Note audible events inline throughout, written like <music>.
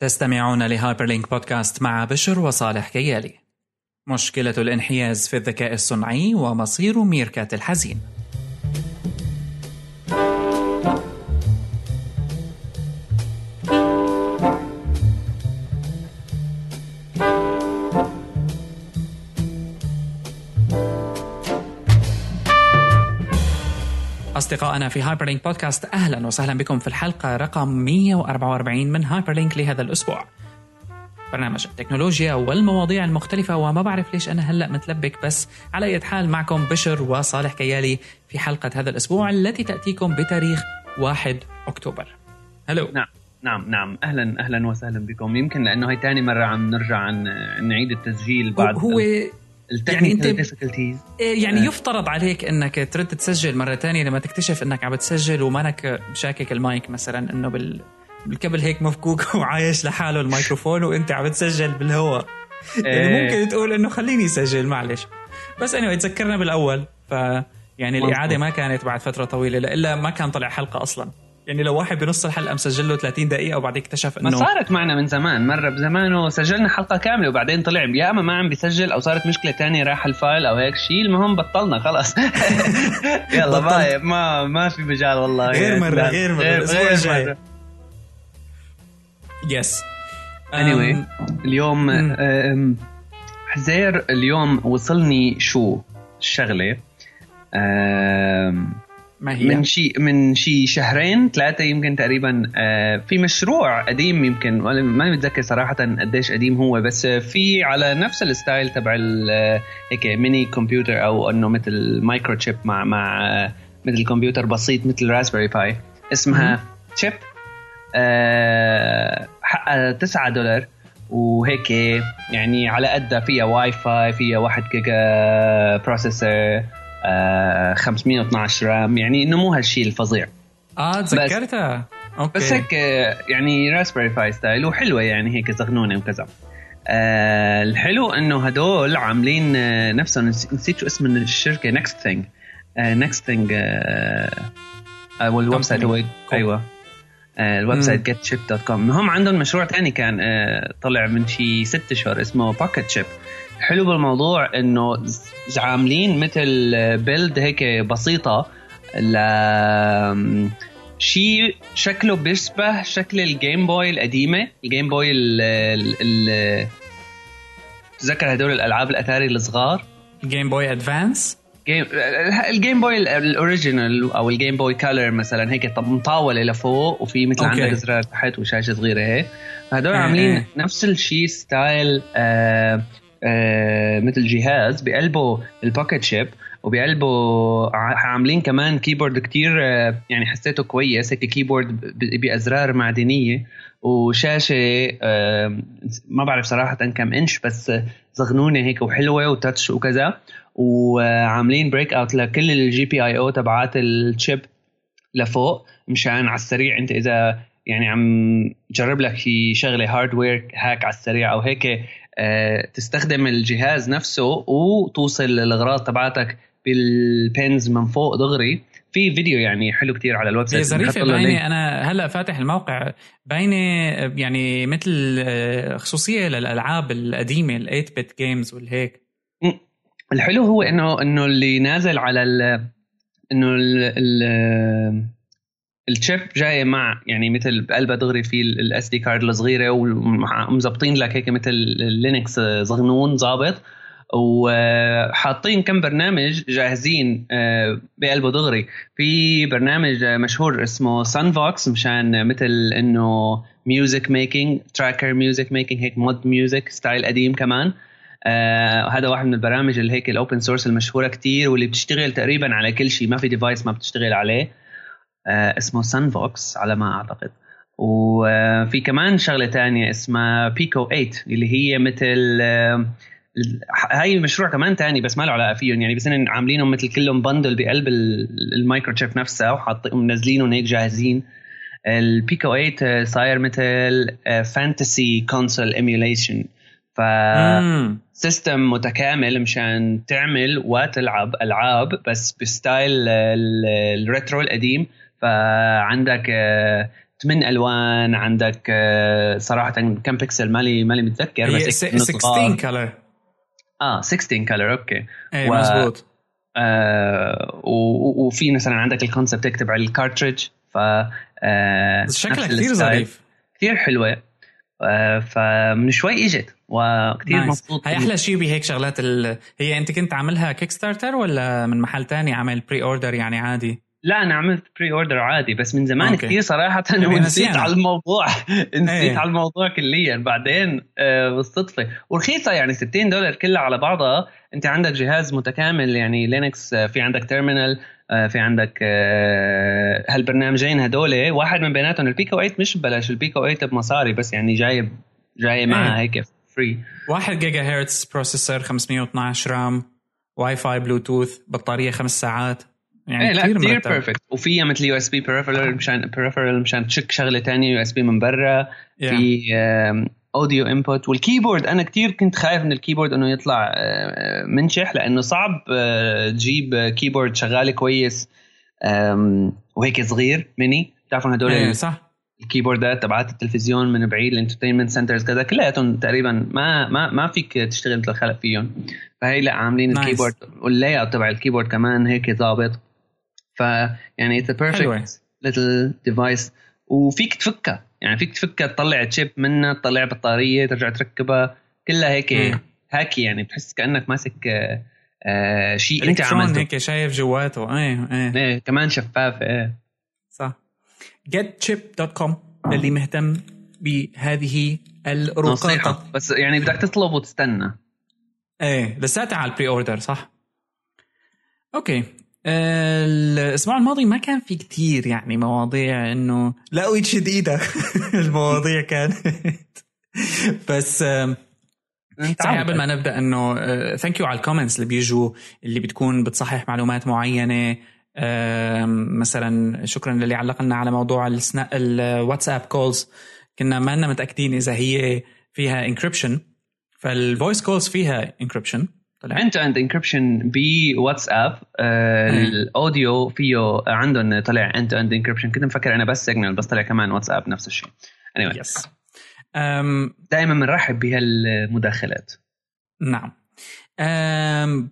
تستمعون ل Hyperlink Podcast مع بشر وصالح كيالي. مشكلة الانحياز في الذكاء الصنعي ومصير Meerkat الحزين. أصدقائنا في Hyperlink Podcast أهلا وسهلا بكم في الحلقة. رقم 144 من Hyperlink لهذا الأسبوع. برنامج التكنولوجيا والمواضيع المختلفة وما بعرف ليش أنا هلأ متلبك بس على أي حال معكم بشر وصالح كيالي في حلقة هذا الأسبوع التي تأتيكم بتاريخ 1 أكتوبر. هلو. نعم نعم نعم. أهلا أهلا وسهلا بكم. يمكن لأنه هي ثاني مرة عم نرجع عن نعيد التسجيل بعد هو يعني أنت difficulties. يعني يفترض عليك إنك ترد تسجل مرة ثانية لما تكتشف إنك عم تسجل ومانك شاكك المايك مثلا إنه بال الكبل هيك مفكوك <laughs> وعايش لحاله الميكروفون وأنت عم تسجل بالهواء. يعني ممكن تقول إنه خليني أسجل معلش. بس انه anyway, تذكرنا بالأول ف يعني الإعادة ما كانت بعد فترة طويلة إلا ما كان طلع حلقة أصلا. يعني لو واحد بنص الحلقة مسجل له 30 دقيقة وبعدين اكتشف انه ما صارت معنا من زمان مرة بزمانه سجلنا حلقة كاملة وبعدين طلع يا أما ما عم بيسجل أو صارت مشكلة تانية راح الفايل أو هيك شيء المهم بطلنا خلاص. <laughs> يلا ما ما ما في مجال والله. غير مرة غير مرة الأسبوع الجاي. yes anyway اليوم حزير اليوم وصلني شو؟ الشغلة. ما هي؟ من شي من شي شهرين ثلاثة يمكن تقريبا. آه في مشروع قديم يمكن ما متذكر صراحة قديش قديم هو بس في على نفس ال style تبع هيك ميني كمبيوتر أو إنه مثل microchip مع مع مثل كمبيوتر بسيط مثل Raspberry Pi اسمها CHIP آه حقها 9 دولار. وهيك يعني على قدها فيها واي فاي فيها 1 giga processor آه 512 RAM. يعني إنه مو هالشيء الفظيع. آه تذكرتها okay. بس هيك يعني Raspberry Pi style وحلوة يعني هيك زغنونة وكذا. آه الحلو إنه هدول عاملين نفسهم نسيت شو اسم الشركة Next Thing Next Thing أو ال website هو أيوه. ال website getchip.com هم عندهم مشروع ثاني كان طلع من شي ست اشهر اسمه PocketCHIP حلو بالموضوع إنه عاملين مثل build هيك بسيطة ل شيء شكله بيشبه شكل ال Game Boy القديمة ال Game Boy ال ال تذكر هدول الألعاب الاتاري الصغار؟ Game Boy Advance Game ال Game Boy ال original أو ال Game Boy Color مثلا هيك مطاولة لفوق وفي مثل عندك زرار تحت وشاشة صغيرة هيك. هدول عاملين نفس الشيء style آه مثل جهاز بقلبه ال PocketCHIP وبقلبه عاملين كمان keyboard كتير آه يعني حسيته كويس هيك keyboard بأزرار معدنية وشاشة آه ما بعرف صراحة كم انش بس صغنونة هيك وحلوة و touch وكذا. وعاملين breakout لكل الجي بي اي أو تبعات ال CHIP لفوق مشان على السريع انت إذا يعني عم تجرب لك شغلة hardware هاك على السريع أو هيك تستخدم الجهاز نفسه وتوصل الاغراض تبعتك بال pins من فوق دغري. في فيديو يعني حلو كتير على ال website ظريفة باينه أنا هلأ فاتح الموقع باينه يعني مثل خصوصية للألعاب القديمة ال 8 bit games والهيك الحلو هو إنه إنه اللي نازل على ال إنه ال ال ال CHIP جاي مع يعني مثل بقلبها دغري في ال SD card الصغيرة ومظبطين لك هيك مثل Linux صغنون ظابط. وحاطين كم برنامج جاهزين بقلبه دغري. في برنامج مشهور اسمه SunVox مشان مثل إنه music making tracker music making هيك mod music style قديم كمان. آه هذا واحد من البرامج اللي هيك ال open source المشهورة كتير واللي بتشتغل تقريبا على كل شيء. ما في device ما بتشتغل عليه. آه اسمه SunVox على ما أعتقد. وفي كمان شغلة تانية اسمها PICO 8 اللي هي مثل آه هاي مشروع كمان تاني بس ما له علاقة فيهم يعني بس عاملينهم مثل كلهم bundle بقلب ال microchip نفسها وحاطين منزلينهم هيك جاهزين. ال PICO 8 صاير مثل fantasy console emulation ف سيستم متكامل مشان تعمل وتلعب ألعاب بس ب style ال retro القديم. فعندك ثمان ألوان عندك آه، صراحة كم بكسل مالي مالي متذكر هي 16 color آه 16 color okay. إيه و... مزبوط. آه وفي مثلا عندك ال concept تكتب على ال cartridge ف آه شكلها كثير ظريف. كثير حلوة. آه فمن شوي إجت وكثير مبسوط هي أحلى شيء بهيك شغلات ال... هي أنت كنت عاملها Kickstarter ولا من محل تاني عامل pre-order يعني عادي؟ لا أنا عملت pre-order عادي بس من زمان okay. كثير صراحة ونسيت على الموضوع. <laughs> نسيت إيه. على الموضوع كليا. بعدين آه بالصدفة. ورخيصة يعني 60 دولار كلها على بعضها. أنت عندك جهاز متكامل يعني Linux آه في عندك terminal آه في عندك هالبرنامجين هدول. واحد من بيناتهم ال PICO-8 مش ببلاش ال PICO-8 بمصاري بس يعني جاي جاي معها هيك فري 1 جيجا هرتز processor 512 RAM WiFi Bluetooth بطارية خمس ساعات. يعني إيه كثير كثير perfect وفيها مثل USB peripheral مشان peripheral مشان تشك شغلة ثانية USB من برا. Yeah. في audio input وال keyboard أنا كثير كنت خايف من ال keyboard إنه يطلع آه، منشح لأنه صعب آه، تجيب keyboard شغال كويس وهيك صغير ميني بتعرفون هدول إيه صح. ال keyboardات تبعات التلفزيون من بعيد ال entertainment centers كذا كلياتهم تقريبا ما ما ما فيك تشتغل مثل الخلق فيهم. فهي لا عاملين nice. ال keyboard وال layout تبع ال keyboard كمان هيك ظابط فيعني it's perfect little device وفيك تفكها. يعني فيك تفكها تطلع chip منها تطلع بطارية ترجع تركبها. كلها هيك. هاكي يعني بتحس كأنك ماسك آه, آه، شيء إنت عملته. هيك شايف جواته. إيه إيه. إيه كمان شفاف إيه. صح. getchip.com للي مهتم بهذه الرقاقة. بس يعني بدك تطلب وتستنى. إيه لساتها على البري أوردر صح؟ okay. الأسبوع الماضي ما كان في كتير يعني مواضيع إنه لا وتشد إيدك. <laughs> المواضيع كانت. بس صحيح قبل ما نبدأ إنه thank you على ال comments اللي بيجوا اللي بتكون بتصحح معلومات معينة. مثلا شكرا للي علق لنا على موضوع. الواتساب calls كنا ما لنا متأكدين إذا هي فيها encryption فال voice calls فيها encryption end-to-end encryption بواتساب آه ال audio فيه عندهم طلع end-to-end encryption كنت مفكر أنا بس سيجنال بس طلع كمان واتساب نفس الشيء. Anyway. بس دائما بنرحب بهالمداخلات. نعم.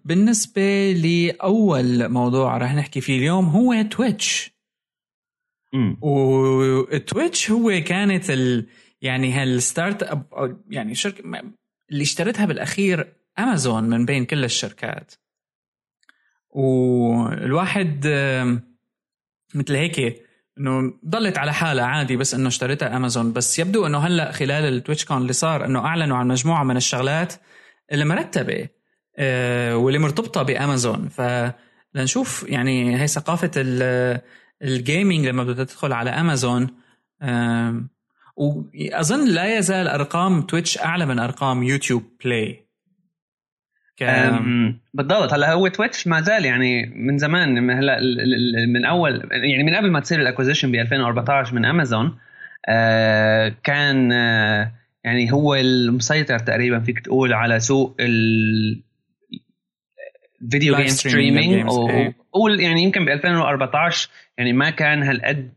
بالنسبة لأول موضوع راح نحكي فيه اليوم هو تويتش وتويتش هو كانت ال يعني هال startup يعني شركة اللي اشترتها بالأخير أمازون من بين كل الشركات. والواحد مثل هيك إنه ضلت على حالها عادي بس إنه اشتريتها أمازون. بس يبدو إنه هلأ خلال ال TwitchCon اللي صار إنه أعلنوا عن مجموعة من الشغلات اللي مرتبة آه، واللي مرتبطة بأمازون. فلنشوف يعني هي ثقافة ال gaming لما بدها تدخل على أمازون وأظن لا يزال أرقام تويتش أعلى من أرقام يوتيوب بلاي. بالضبط. هلا هو تويتش ما زال يعني من زمان هلا من أول يعني من قبل ما تصير ال acquisition ب 2014 من امازون آه كان آه يعني هو المسيطر تقريبا فيك تقول على سوق ال video game streaming قول يعني يمكن ب 2014 يعني ما كان هالقد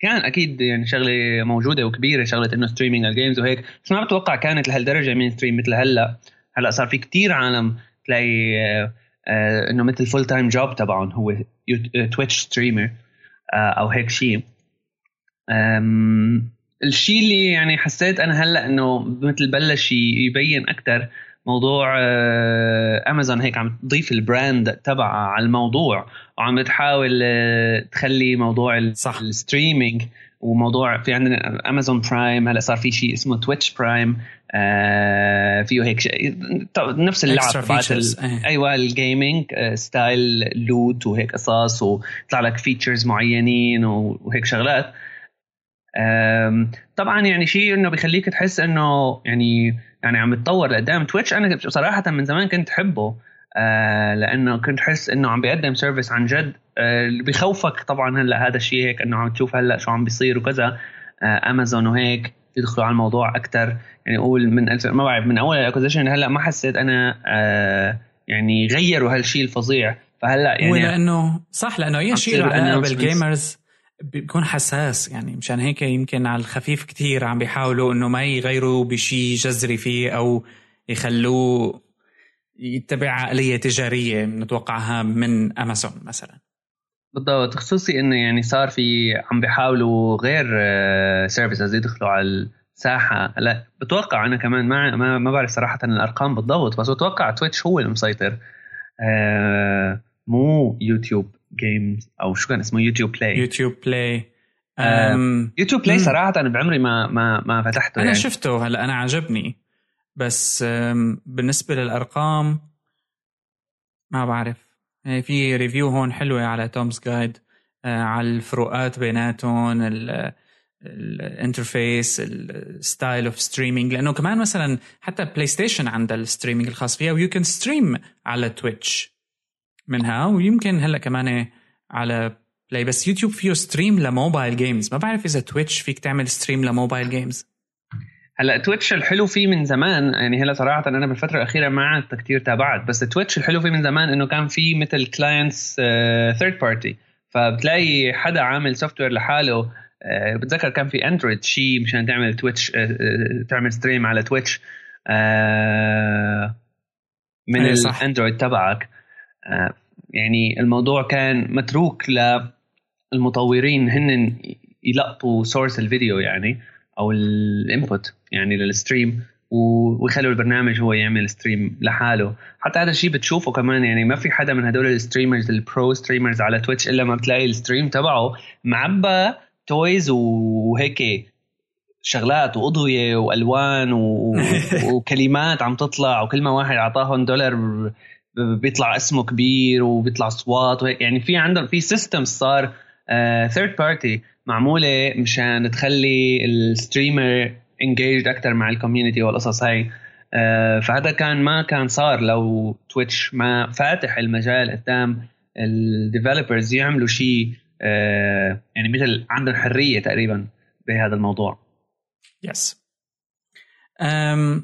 كان أكيد يعني شغلة موجودة وكبيرة شغلة إنه streaming ال games وهيك بس ما بتوقع كانت لهالدرجة mainstream مثل هلأ. هلا صار في كتير عالم تلاقي آه، آه، إنه مثل full time job تبعهم هو تويتش streamer آه، أو هيك شيء الشيء اللي يعني حسيت أنا هلأ إنه مثل بلش يبين أكثر موضوع امازون هيك عم تضيف ال brand تبعها على الموضوع وعم تحاول تخلي موضوع. ال streaming وموضوع في عندنا Amazon Prime هلا صار في شيء اسمه Twitch Prime آه فيه هيك شيء. نفس اللعب تبعت إيه. أيوه ال gaming آه style loot وهيك قصص ويطلع لك features معينين وهيك شغلات. طبعا يعني شيء إنه بيخليك تحس إنه يعني يعني عم يتطور لقدام. تويتش أنا صراحة من زمان كنت أحبه. آه لأنه كنت أحس إنه عم بيقدم service عن جد. آه بخوفك طبعا هلأ هذا الشيء هيك إنه عم تشوف هلأ شو عم بيصير وكذا. آه امازون وهيك يدخلوا على الموضوع أكثر يعني أقول من ما بعرف من أول ال acquisition هلأ ما حسيت أنا آه يعني غيروا هالشيء الفظيع. فهلأ يعني هو لأنه صح لأنه أي شيء له علاقه بال gamers بيكون حساس. يعني مشان هيك يمكن على الخفيف كتير عم بيحاولوا إنه ما يغيروا بشيء جذري فيه أو يخلوه يتبع عقلية تجارية نتوقعها من أمازون مثلا. بالضبط خصوصي إنه يعني صار في عم بيحاولوا غير services يدخلوا على الساحة. لا بتوقع أنا كمان ما ما, ما بعرف صراحة الأرقام بالضبط بس بتوقع تويتش هو المسيطر. آه مو يوتيوب جيمز أو شو كان اسمه يوتيوب بلاي يوتيوب بلاي يوتيوب بلاي صراحة أنا بعمري ما ما ما فتحته أنا يعني. شفته هلا أنا عجبني. بس بالنسبة للأرقام ما بعرف. يعني في review هون حلوة على Tom's Guide آه، على الفروقات بيناتهم ال interface ال style of streaming لأنه كمان مثلا حتى بلاي ستيشن عندها ال streaming الخاص فيها ويو كان stream على تويتش منها ويمكن هلأ كمان على بلاي بس يوتيوب فيه stream ل mobile games ما بعرف إذا تويتش فيك تعمل stream ل mobile games هلا تويتش الحلو فيه من زمان يعني هلا صراحة أنا بالفترة الأخيرة ما عدت كثير تابعت بس Twitch الحلو فيه من زمان إنه كان في مثل clients third party فبتلاقي حدا عامل software لحاله uh, بتذكر كان في Android شيء مشان تعمل Twitch uh, تعمل stream على Twitch من ال Android تبعك. يعني الموضوع كان متروك للمطورين هن يلقطوا source الفيديو يعني أو ال input يعني لل stream ويخلوا البرنامج هو يعمل stream لحاله. حتى هذا الشيء بتشوفه كمان يعني ما في حدا من هدول ال streamers ال pro streamers على Twitch إلا ما بتلاقي ال stream تبعه معبى toys وهيك شغلات وأضوية وألوان و... <laughs> وكلمات عم تطلع وكل ما واحد أعطاهم دولار بيطلع اسمه كبير وبيطلع أصوات وهيك. يعني في عندهم في system صار third uh, party معمولة مشان تخلي ال streamer engaged أكثر مع ال community والقصص هاي فهذا كان ما كان صار لو Twitch ما فاتح المجال قدام ال developers يعملوا شيء uh, يعني مثل عندهم حرية تقريبا بهذا الموضوع. yes yes. um,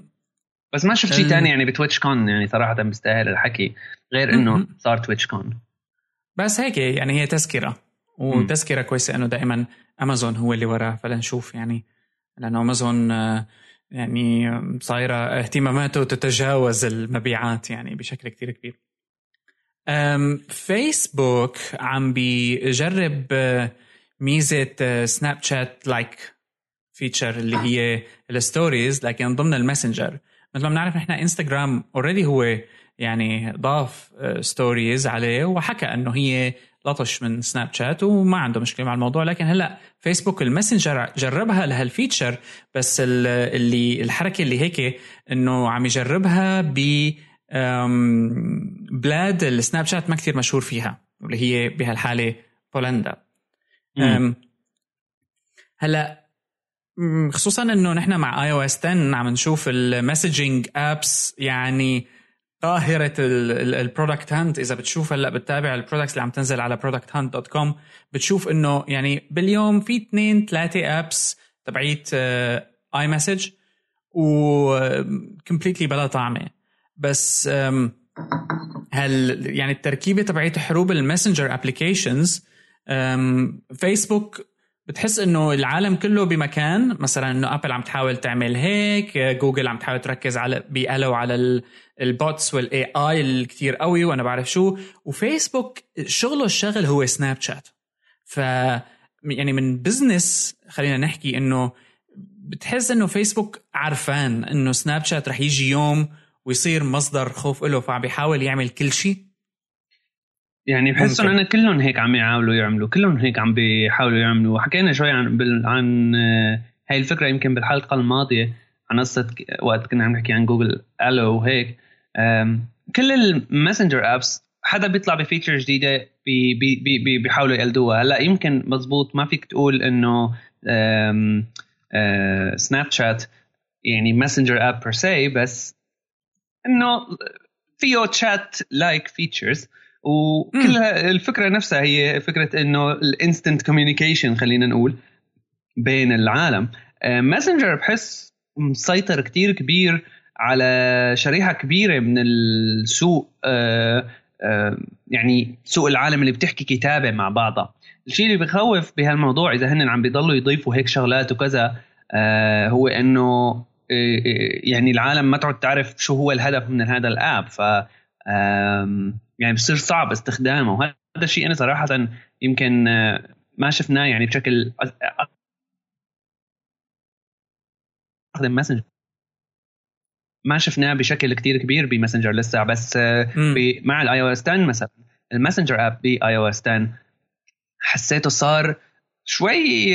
بس ما شفت شيء ثاني يعني ب TwitchCon يعني صراحة بيستاهل الحكي غير إنه صار TwitchCon بس هيك يعني هي تذكرة وتذكرة كويسة إنه دائما امازون هو اللي وراه فلنشوف يعني لأنه أمازون يعني صايرة اهتماماته تتجاوز المبيعات يعني بشكل كتير كبير. فيسبوك عم بيجرب ميزة Snapchat like feature اللي هي ال stories لكن ضمن ال Messenger. مثل ما بنعرف نحن Instagram already هو يعني ضاف stories عليه وحكى إنه هي لطش من Snapchat وما عنده مشكلة مع الموضوع لكن هلأ Facebook ال Messenger جربها لهال feature بس اللي الحركة اللي هيك إنه عم يجربها ب بلاد ال Snapchat ما كثير مشهور فيها واللي هي بهالحالة بولندا. هلأ خصوصا إنه نحن مع iOS 10 عم نشوف ال messaging apps يعني قاهرة ال Product Hunt إذا بتشوف هلأ بتتابع ال products اللي عم تنزل على Product Hunt dot com بتشوف إنه يعني باليوم في اثنين ثلاثة apps تبعيت iMessage و completely بلا طعمة. بس هل يعني التركيبة تبعيت حروب ال messenger applications فيسبوك بتحس إنه العالم كله بمكان مثلا إنه Apple عم تحاول تعمل هيك جوجل عم تحاول تركز على بيقلوا على ال bots وال AI الكثير قوي وأنا بعرف شو. وفيسبوك شغله الشاغل هو Snapchat ف يعني من business خلينا نحكي إنه بتحس إنه فيسبوك عرفان إنه Snapchat رح يجي يوم ويصير مصدر خوف له فعم بيحاول يعمل كل شيء. يعني بحسهم أنا كلهم هيك عم يحاولوا يعملوا كلهم هيك عم بيحاولوا يعملوا. وحكينا شوي عن بال... عن آه، هاي الفكرة يمكن بالحلقة الماضية عن قصة وقت كنا عم نحكي عن Google Allo وهيك. كل ال messenger apps حدا بيطلع ب feature جديدة بي بي بي بيحاولوا يقلدوها. هلأ يمكن مزبوط ما فيك تقول إنه Snapchat آه، يعني messenger app per se بس إنه فيه chat like features وكل الفكرة نفسها هي فكرة إنه ال instant communication خلينا نقول بين العالم. Messenger آه، بحس مسيطر كتير كبير على شريحة كبيرة من السوق آه، آه، يعني سوق العالم اللي بتحكي كتابة مع بعضها. الشيء اللي بخوف بهالموضوع إذا هن عم بيضلوا يضيفوا هيك شغلات وكذا هو إنه يعني العالم ما تعود تعرف شو هو الهدف من هذا ال app. ف يعني بصير صعب استخدامه. وهذا الشيء أنا صراحة يمكن آه، ما شفناه يعني بشكل أستخدم Messenger ما شفناه بشكل كتير كبير ب Messenger لسه بس آه، مع ال iOS 10 مثلا. ال messenger app ب iOS 10 حسيته صار شوي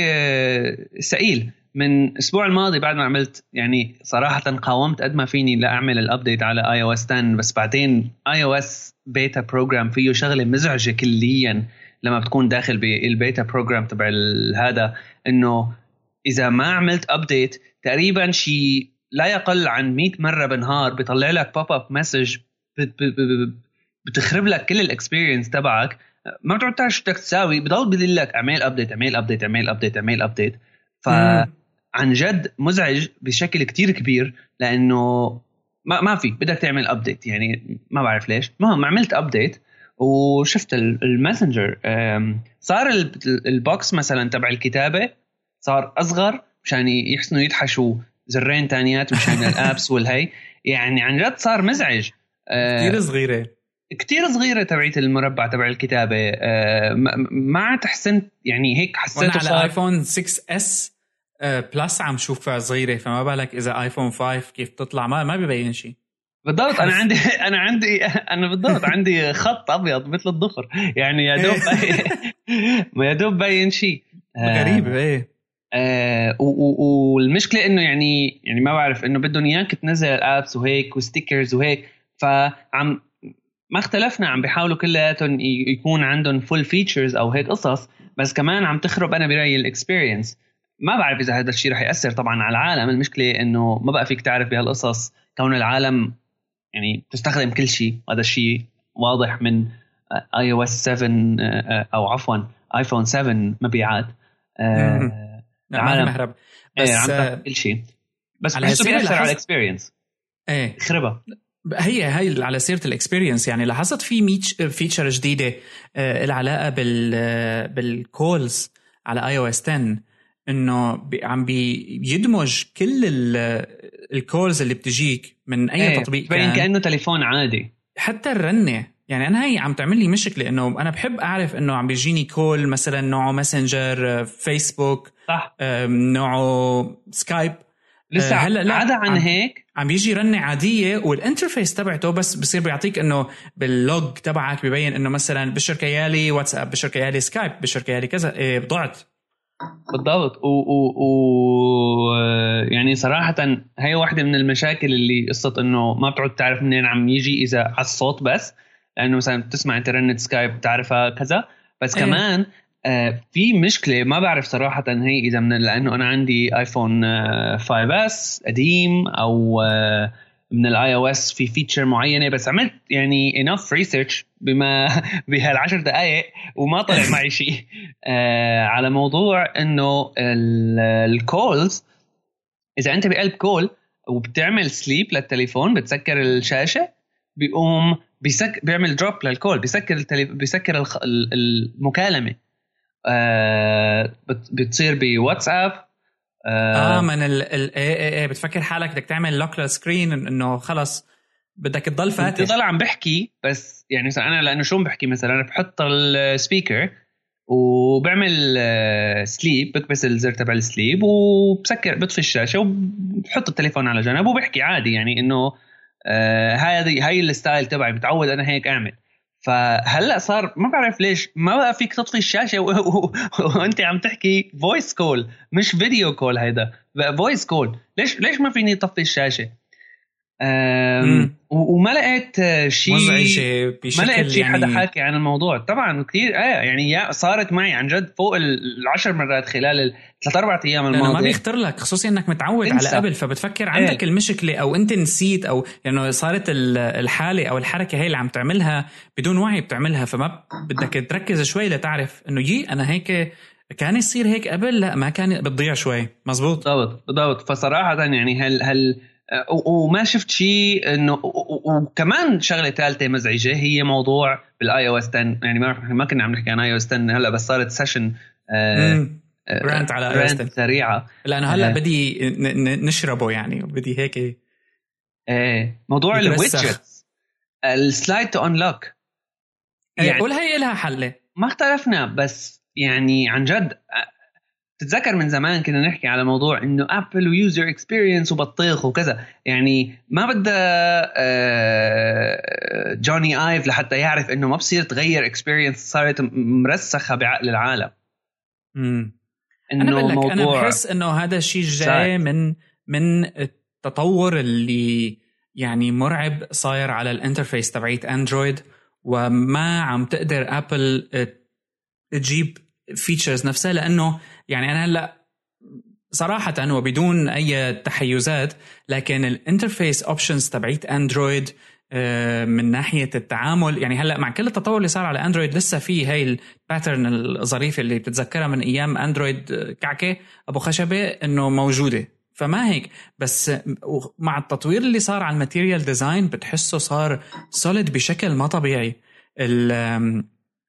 ثقيل من الأسبوع الماضي بعد ما عملت يعني صراحة قاومت قد ما فيني لأعمل ال update على iOS 10 بس بعدين iOS beta program فيه شغلة مزعجة كليا لما بتكون داخل بال beta program تبع هذا إنه إذا ما عملت update تقريبا شيء لا يقل عن 100 مرة بالنهار بيطلع لك pop up message بتخرب لك كل ال experience تبعك. ما بتعرف تعرف شو بدك تساوي بضل بدل لك اعمل update اعمل update اعمل update اعمل update ف عن جد مزعج بشكل كتير كبير لأنه ما ما في بدك تعمل update يعني ما بعرف ليش. المهم عملت update وشفت ال Messenger صار ال box مثلا تبع الكتابة صار أصغر مشان يحسنوا يدحشوا زرين تانيات مشان <laughs> ال apps والهي. يعني عن جد صار مزعج. آه، كثير صغيرة. كتير صغيرة تبعية المربع تبع الكتابة. آه، ما عاد حسنت يعني هيك حسيته على iPhone 6s Plus عم شوفها صغيرة فما بالك إذا iPhone 5 كيف تطلع؟ ما ما ببين شيء بالضبط أنا <laughs> عندي أنا عندي أنا بالضبط عندي خط أبيض مثل الضفر يعني يا دوب <laughs> يا دوب باين شيء غريب إيه. آه والمشكلة إنه يعني يعني ما بعرف إنه بدهم إياك تنزل ال apps وهيك و stickers وهيك فعم ما اختلفنا عم بيحاولوا كلياتهم يكون عندهم full features أو هيك قصص بس كمان عم تخرب أنا برأيي ال experience ما بعرف إذا هذا الشيء رح يأثر طبعا على العالم. المشكلة إنه ما بقى فيك تعرف بهالقصص كون العالم يعني تستخدم كل شيء. هذا الشيء واضح من iOS 7 أو عفوا iPhone 7 مبيعات. آه العالم مهرب بس إيه، عم كل شيء. بس بحسه بيأثر على الاكسبيرينس إيه. يخربها هي هي على سيرة ال experience يعني لاحظت في feature جديدة آه العلاقه بال بال calls على iOS 10 إنه عم بيدمج كل ال calls اللي بتجيك من أي إيه تطبيق كان. كأنه تليفون عادي. حتى الرنة. يعني أنا هي عم تعمل لي مشكلة إنه أنا بحب أعرف إنه عم بيجيني call مثلا نوعه Messenger Facebook صح. نوعه Skype لسه آه، هلا لا عدا عن هيك؟ عم يجي رنة عادية وال interface تبعته بس بصير بيعطيك إنه بال log تبعك ببين إنه مثلا بشر كيالي واتساب بشر كيالي Skype بشر كيالي كذا إيه ضعت. بالضبط و, و, و يعني صراحة هي واحدة من المشاكل اللي قصة إنه ما بتعود تعرف منين عم يجي إذا على الصوت بس لأنه مثلا بتسمع انت رنة Skype بتعرفها كذا بس أيه. كمان آه في مشكلة ما بعرف صراحة هي إذا من لأنه أنا عندي iPhone آه 5s قديم أو آه من ال iOS في feature معينة بس عملت يعني enough research بما <laughs> بهالعشر دقائق وما طلع معي شيء آه على موضوع إنه ال calls إذا أنت بقلب call وبتعمل sleep للتليفون بتسكر الشاشة بيقوم بيسك بيعمل drop لل call بيسكر. بيسكر. المكالمة آه بتصير بواتساب آه, آه من ال ال إيه إيه إيه بتفكر حالك بدك تعمل lock لل screen إنه خلص بدك تضل فاتح. بضل عم بحكي بس يعني مثلا أنا لأنه شو بحكي؟ مثلا أنا بحط ال speaker وبعمل sleep بكبس الزر تبع ال sleep وبسكر بطفي الشاشة وبحط التليفون على جنب وبحكي عادي يعني إنه آه هذه هاي ال style تبعي متعود أنا هيك أعمل. فهلأ صار ما بعرف ليش ما بقى فيك تطفي الشاشة وأنت عم تحكي voice call مش video call هيدا voice call ليش ليش ما فيني اطفي الشاشة؟ وما لقيت شيء مزعجه بشكل ما لقيت شيء يعني... حدا حاكي عن الموضوع. طبعا كثير آه يعني صارت معي عن جد فوق العشر مرات خلال الثلاث أربع أيام الماضيه ما بيخطر لك خصوصي إنك متعود انسى. على قبل فبتفكر عندك إيه. المشكلة أو أنت نسيت أو لأنه يعني صارت الحالة أو الحركة هي اللي عم تعملها بدون وعي بتعملها فما بدك تركز شوي لتعرف إنه يي أنا هيك كان يصير هيك قبل لا ما كان بتضيع شوي. مزبوط؟ بالضبط بالضبط. فصراحة يعني هل هل وما شفت شيء انه وكمان شغلة ثالثه مزعجة هي موضوع بال iOS 10 يعني ما ما كنا عم نحكي عن iOS 10 هلأ بس صارت session rant على iOS 10 سريعة. لأنه هلأ آه. بدي نشربه يعني بدي هيك إيه موضوع ال widgets ال slide to unlock يعني قول هي لها حله ما اختلفنا بس يعني عن جد تتذكر من زمان كنا نحكي على موضوع إنه Apple و user experience وبطيخ وكذا. يعني ما بدها آه، Jony Ive لحتى يعرف إنه ما بصير تغير experience صارت مرسخة بعقل العالم. امم إنه أنا موضوع أنا بحس إنه هذا الشيء جاي من من التطور اللي يعني مرعب صاير على ال interface تبعيت Android وما عم تقدر Apple تجيب features نفسها لأنه يعني أنا هلأ صراحة وبدون أي تحيزات لكن ال interface options تبعيت Android آه، من ناحية التعامل يعني هلأ مع كل التطور اللي صار على Android لسه في هاي ال pattern الظريفة اللي بتتذكرها من أيام Android آه، كعكة أبو خشبة إنه موجودة. فما هيك بس مع التطوير اللي صار على ال Material Design بتحسه صار solid بشكل ما طبيعي.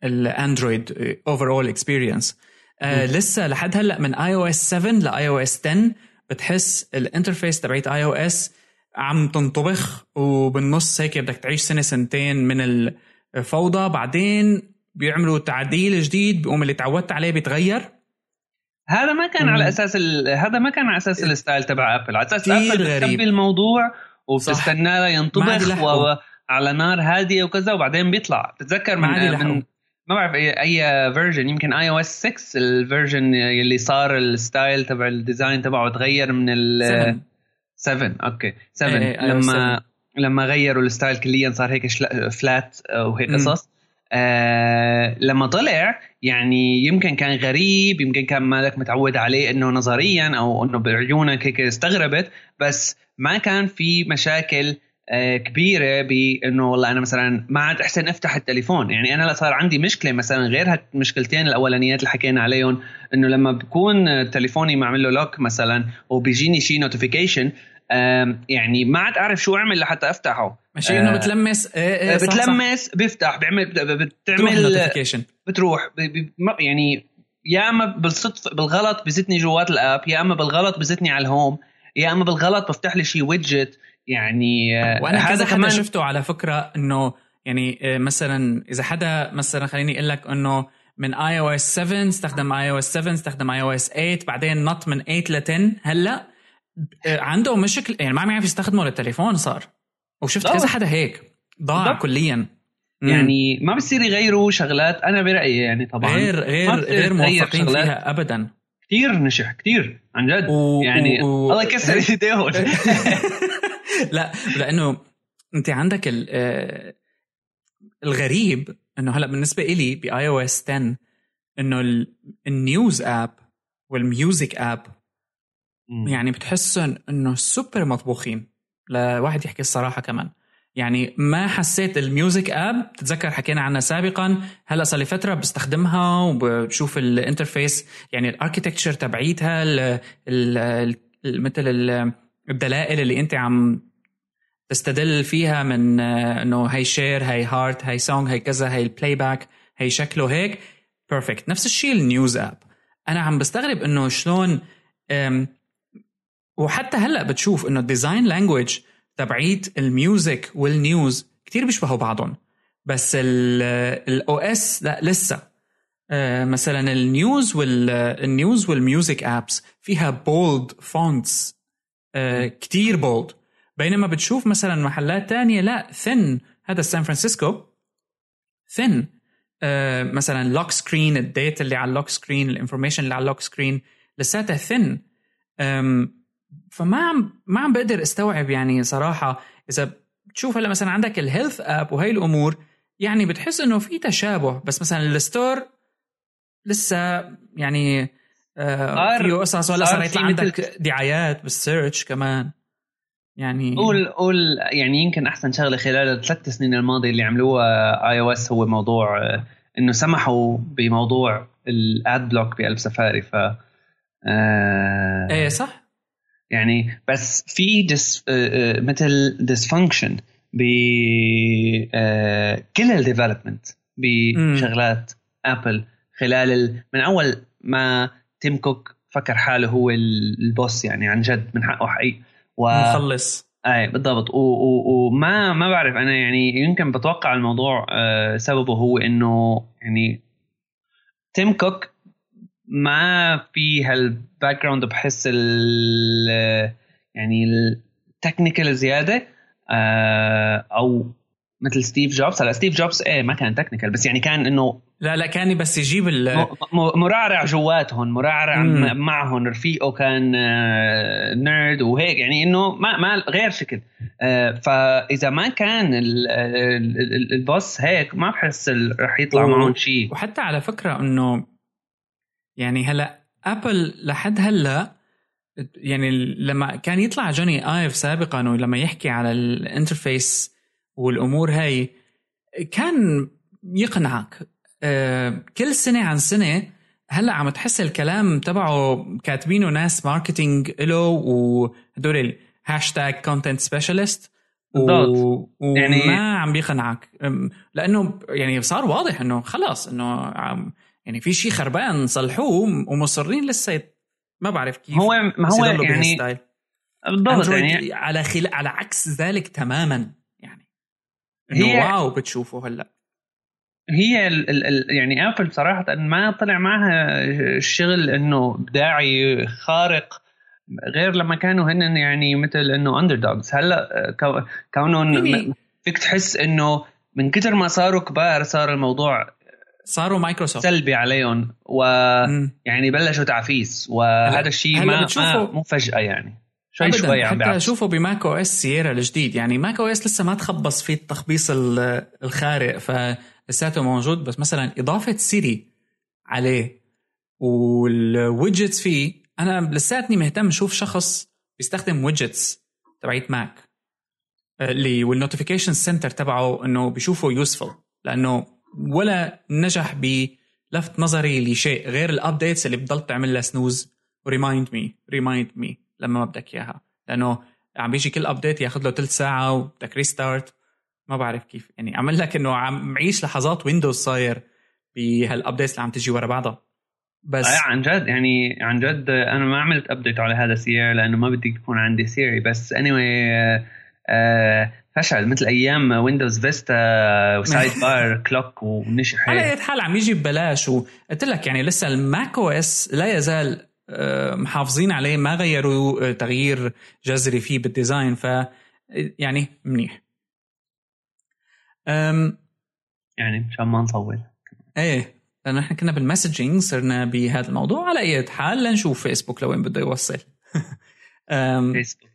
ال Android over experience لسه لحد هلأ من iOS 7 ل iOS 10 بتحس ال interface تبعت iOS عم تنطبخ وبالنص هيك بدك تعيش سنة سنتين من الفوضى. بعدين بيعملوا تعديل جديد بيقوم اللي تعودت عليه بيتغير. هذا ما كان على أساس هذا ما كان على أساس ال style تبع Apple على أساس Apple بتخبي الموضوع وبتستناه ينطبخ وعلى نار هادية وكذا وبعدين بيطلع. بتتذكر من, من ما بعرف اي أي version يمكن iOS 6 ال version اللي صار ال style تبع ال design تبعه تغير من ال 7 okay. 7 إيه إيه لما لما غيروا ال style كليا صار هيك flat وهيك قصص. آه لما طلع يعني يمكن كان غريب يمكن كان مالك متعود عليه إنه نظريا أو إنه بعيونك هيك استغربت بس ما كان في مشاكل آه، كبيرة بإنه والله أنا مثلا ما عاد أحسن أفتح التليفون. يعني أنا صار عندي مشكلة مثلا غير هالمشكلتين الأولانيات اللي حكينا عليهم إنه لما بكون تليفوني معمل له lock مثلا وبيجيني شيء notification يعني ما عاد أعرف شو أعمل لحتى أفتحه. مش إنه آه، بتلمس؟ إيه إيه صح بتلمس صح. بيفتح بيعمل بتعمل بتروح يعني يا إما بالصدفه بالغلط بزتني جوات ال app يا إما بالغلط بزتني على ال home يا إما بالغلط بفتح لي شيء widget يعني آه، وأنا هذا كمان شفته على فكرة إنه يعني آه، مثلا إذا حدا مثلا خليني أقول لك إنه من اي أو اس 7 استخدم اي أو اس 7 استخدم اي أو اس 8 بعدين نط من 8 ل 10 هلأ آه، عنده مشكله يعني ما عم يعرف يستخدمه للتليفون صار. وشفت كذا حدا هيك. ضاع. كليا. يعني ما بصير يغيروا شغلات. أنا برأيي يعني طبعا غير غير غير موفقين فيها ابدا. كثير نجح كثير عن جد. و... يعني و... الله يكسر <laughs> ايديهم <laughs> لا لأنه أنت عندك الغريب إنه هلأ بالنسبة إلي باي أو إس 10 إنه ال News app وال Music app يعني بتحسهم إنه سوبر مطبوخين. لواحد يحكي الصراحة كمان. يعني ما حسيت ال Music app بتتذكر حكينا عنها سابقا هلأ صار لي فترة بستخدمها وبشوف ال interface يعني ال architecture تبعيتها مثل الدلائل اللي انت عم تستدل فيها من آه، إنه هي share هي heart هي song هي كذا هي ال playback هي شكله هيك. perfect نفس الشيء ال News app أنا عم بستغرب إنه شلون وحتى هلأ بتشوف إنه ال design language تبعيت ال Music وال News كتير بيشبهوا بعضهم. بس ال OS لا لسه. آه، مثلا ال News وال News وال Music apps فيها bold fonts كتير bold بينما بتشوف مثلا محلات تانية لا thin هذا San Francisco thin آه مثلا lock screen ال date اللي على ال lock screen ال information اللي على ال lock screen لساتها thin فما عم ما عم بقدر استوعب يعني صراحة إذا بتشوف هلأ مثلا عندك ال Health app وهي الأمور يعني بتحس إنه في تشابه. بس مثلا ال Store لسه يعني آه فيه قصص ولا صار يطلع عندك دعايات بال search كمان. يعني قول قول يعني يمكن أحسن شغلة خلال الثلاث سنين الماضية اللي عملوها iOS هو موضوع آه، إنه سمحوا بموضوع ال ad block بقلب سفاري ف آه إيه صح. يعني بس في ديس آه، آه، مثل dysfunction ب آه، كل ال development بشغلات ابل خلال ال... من أول ما تيم كوك فكر حاله هو ال boss يعني عن جد من حقه حقيقي. و... مخلص. اي بالضبط. وما ما بعرف أنا يعني يمكن بتوقع الموضوع سببه هو إنه يعني تيم كوك ما في هال background بحس ال يعني ال technical زيادة آه، أو مثل ستيف جوبز هلا ستيف جوبز إيه ما كان technical بس يعني كان إنه لا لا كان بس يجيب ال مرعرع جواتهم مرعرع. معهم رفيقه كان nerd آه، وهيك. يعني إنه ما ما غير شكل. آه، فإذا ما كان ال boss هيك ما بحس رح يطلع معهم شيء وحتى على فكرة إنه يعني هلا ابل لحد هلا يعني لما كان يطلع جوني ايف سابقا ولما يحكي على ال interface والأمور هاي كان يقنعك. آه، كل سنة عن سنة هلأ عم تحس الكلام تبعه كاتبينه ناس marketing له وهدول ال hashtag content specialist بالضبط. يعني ما عم بيقنعك. لأنه يعني صار واضح إنه خلاص إنه يعني في شيء خربان صلحوه ومصرين لسه ما بعرف كيف هو ما هو يعني بالضبط يعني على خل... على عكس ذلك تماما. هي... wow بتشوفه هلأ. هي ال ال ال يعني آبل بصراحه ما طلع معها الشغل إنه ابداعي خارق غير لما كانوا هن يعني مثل إنه underdogs هلا كونهم يعني فيك تحس إنه من كثر ما صاروا كبار صار الموضوع صاروا مايكروسوفت سلبي عليهم ويعني بلشوا تعفيس وهذا الشيء ما, ما مو فجأة يعني. شوي شوي عم حتى شوفوا ب macOS Sierra الجديد. يعني macOS لسه ما تخبص فيه التخبيص الخارق فلساته موجود بس مثلا إضافة سيري عليه وال widgets فيه أنا لساتني مهتم أشوف شخص بيستخدم widgets تبعيت ماك اللي وال notification center تبعه إنه بيشوفه useful لأنه ولا نجح بلفت نظري لشيء غير ال updates اللي بتضل تعمل لها snooze و remind me remind me لما ما بدك إياها. لأنه عم بيجي كل update ياخذ له ثلث ساعة وبدك restart ما بعرف كيف. يعني عمل لك إنه عم معيش لحظات ويندوز صاير بهال updates اللي عم تجي ورا بعضها. بس آه عن جد يعني عن جد أنا ما عملت update على هذا سير لأنه ما بدي يكون عندي سيري بس اني anyway, آه فشل. مثل أيام ويندوز فيستا و sidebar clock ونشح على اي حال عم يجي ببلاش. وقلت لك يعني لسه ال macOS لا يزال آه، محافظين عليه ما غيروا آه، تغيير جذري فيه بال design ف يعني منيح. أم يعني مشان ما نطول. إيه لأنه إحنا كنا بال messaging صرنا بهذا الموضوع على أي حال لنشوف فيسبوك لوين بده يوصل. <laughs> فيسبوك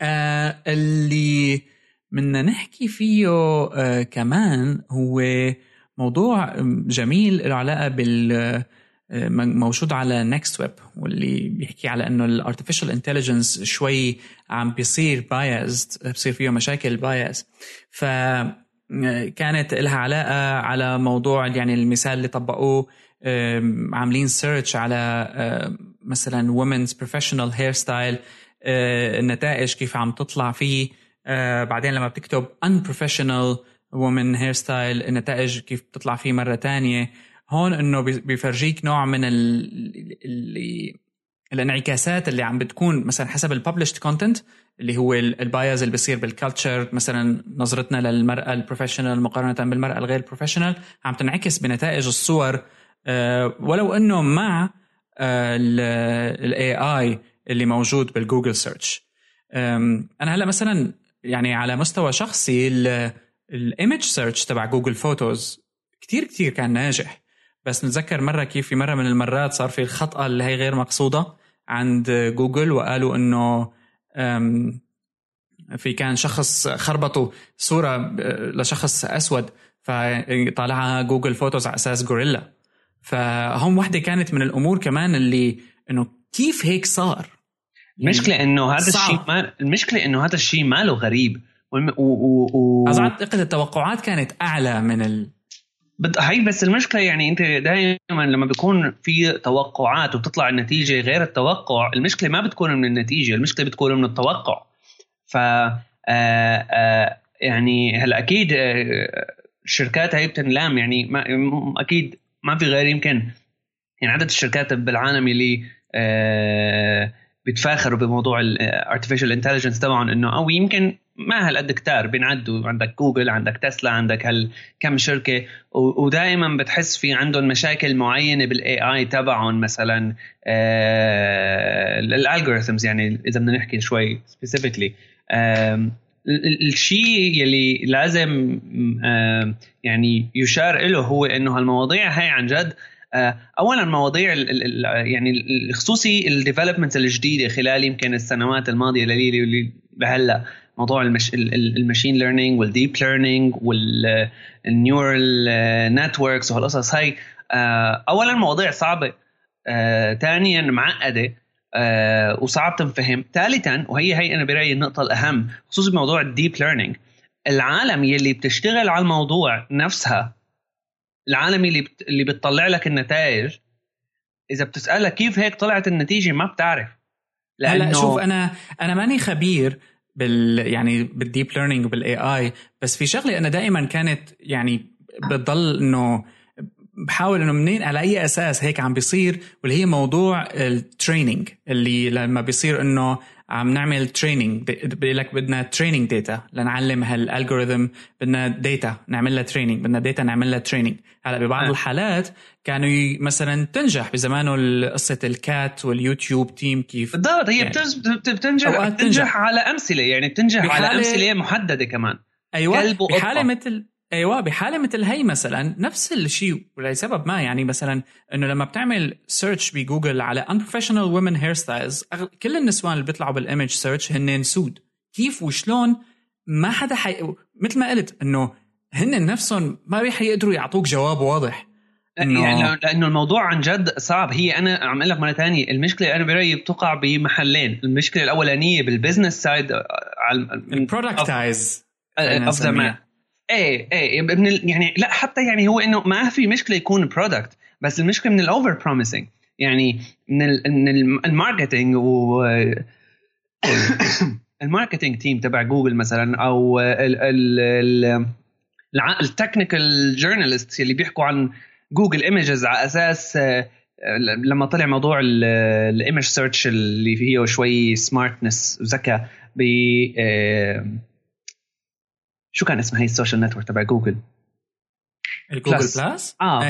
آه اللي بدنا نحكي فيه آه كمان هو موضوع جميل له علاقة بال آه، موجود على Next Web واللي بيحكي على إنه ال artificial intelligence شوي عم بيصير biased بصير فيه مشاكل bias ف كانت لها علاقة على موضوع يعني المثال اللي طبقوه عاملين search على مثلا women's professional hair style النتائج كيف عم تطلع فيه. بعدين لما بتكتب unprofessional woman hairstyle النتائج كيف بتطلع فيه مرة تانية. هون إنه بيفرجيك نوع من ال الانعكاسات اللي عم بتكون مثلا حسب ال published content اللي هو ال bias اللي بيصير بال culture مثلا نظرتنا للمرأة ال professional مقارنة بالمرأة الغير professional عم تنعكس بنتائج الصور. آه، ولو إنه مع ال AI اللي موجود بال Google search أنا هلأ مثلا يعني على مستوى شخصي ال image search تبع Google Photos كتير كتير كان ناجح. بس نتذكر مرة كيف في مرة من المرات صار في الخطأ اللي هي غير مقصودة عند جوجل وقالوا إنه في كان شخص خربطوا صورة لشخص أسود فطالعها Google Photos على أساس غوريلا. فهم وحدة كانت من الأمور كمان اللي إنه كيف هيك صار؟ المشكلة إنه هذا الشيء ما المشكلة إنه هذا الشيء ما له غريب و, و... و... اعتقد التوقعات كانت أعلى من ال... هي بس المشكلة يعني أنت دائما لما بيكون في توقعات وبتطلع النتيجة غير التوقع المشكلة ما بتكون من النتيجة المشكلة بتكون من التوقع. ف آه، آه، يعني هلأ أكيد الشركات هي بتنلام. يعني ما أكيد ما في غير يمكن يعني عدد الشركات بالعالم اللي بيتفاخروا بموضوع ال artificial intelligence تبعهم إنه أو يمكن ما هالقد كتار بينعدوا. عندك جوجل عندك تسلا عندك هال كم شركه ودائما بتحس في عندهم مشاكل معينة بال AI تبعهم مثلا آه ال algorithms يعني إذا بدنا نحكي شوي specifically الشيء يلي لازم يعني يشار له هو إنه هالمواضيع هاي عن جد آه، اولا مواضيع يعني خصوصي ال development الجديدة خلال يمكن السنوات الماضية اللي لهلأ. موضوع المش... ال machine learning وال deep learning وال neural networks وهالقصص هاي آه، اولا مواضيع صعبة آه، ثانيا معقدة وصعب تنفهم ثالثا وهي هي أنا برأيي النقطة الأهم خصوصا بموضوع ال deep learning العالم يلي بتشتغل على الموضوع نفسها العالم اللي بت... اللي بتطلع لك النتائج إذا بتسالها كيف هيك طلعت النتيجة ما بتعرف لأنه هلا شوف أنا أنا ماني خبير بال يعني بال deep learning وبال AI بس في شغلة أنا دائما كانت يعني بتضل إنه بحاول إنه منين على أي أساس هيك عم بيصير واللي هي موضوع ال training اللي لما بيصير إنه عم نعمل training بيقول لك بدنا training data لنعلم هال algorithm بدنا data نعمل لها training بدنا data نعمل لها training هلا ببعض الحالات كانوا مثلا تنجح بزمانه قصة ال cat وال YouTube team كيف بالضبط هي يعني. بتنجح بتنجح على أمثلة يعني بتنجح على أمثلة محددة كمان. أيوه بحالة مثل أيوه بحالة مثل هي مثلا نفس الشيء ولسبب ما يعني مثلا إنه لما بتعمل search بجوجل على unprofessional women hairstyles كل النسوان اللي بيطلعوا بال image search هن سود كيف وشلون؟ ما حدا حي... مثل ما قلت إنه هن نفسهم ما رح يقدروا يعطوك جواب واضح. إنه يعني لأنه الموضوع عن جد صعب. هي أنا عم أقول لك مرة ثانية المشكلة أنا برأيي بتقع بمحلين. المشكلة الأولانية بال business side على ال productize of the AI من يعني لا حتى يعني هو إنه ما في مشكلة يكون product بس المشكلة من ال over promising يعني من ال من ال marketing و <coughs> ال marketing team تبع جوجل مثلا أو ال technical journalist اللي بيحكوا عن Google Images على أساس آه، لما طلع موضوع ال image search اللي فيه شوي smartness وذكاء ب شو كان اسمها هي ال social network تبع جوجل؟ الجوجل بلس, بلس؟ آه.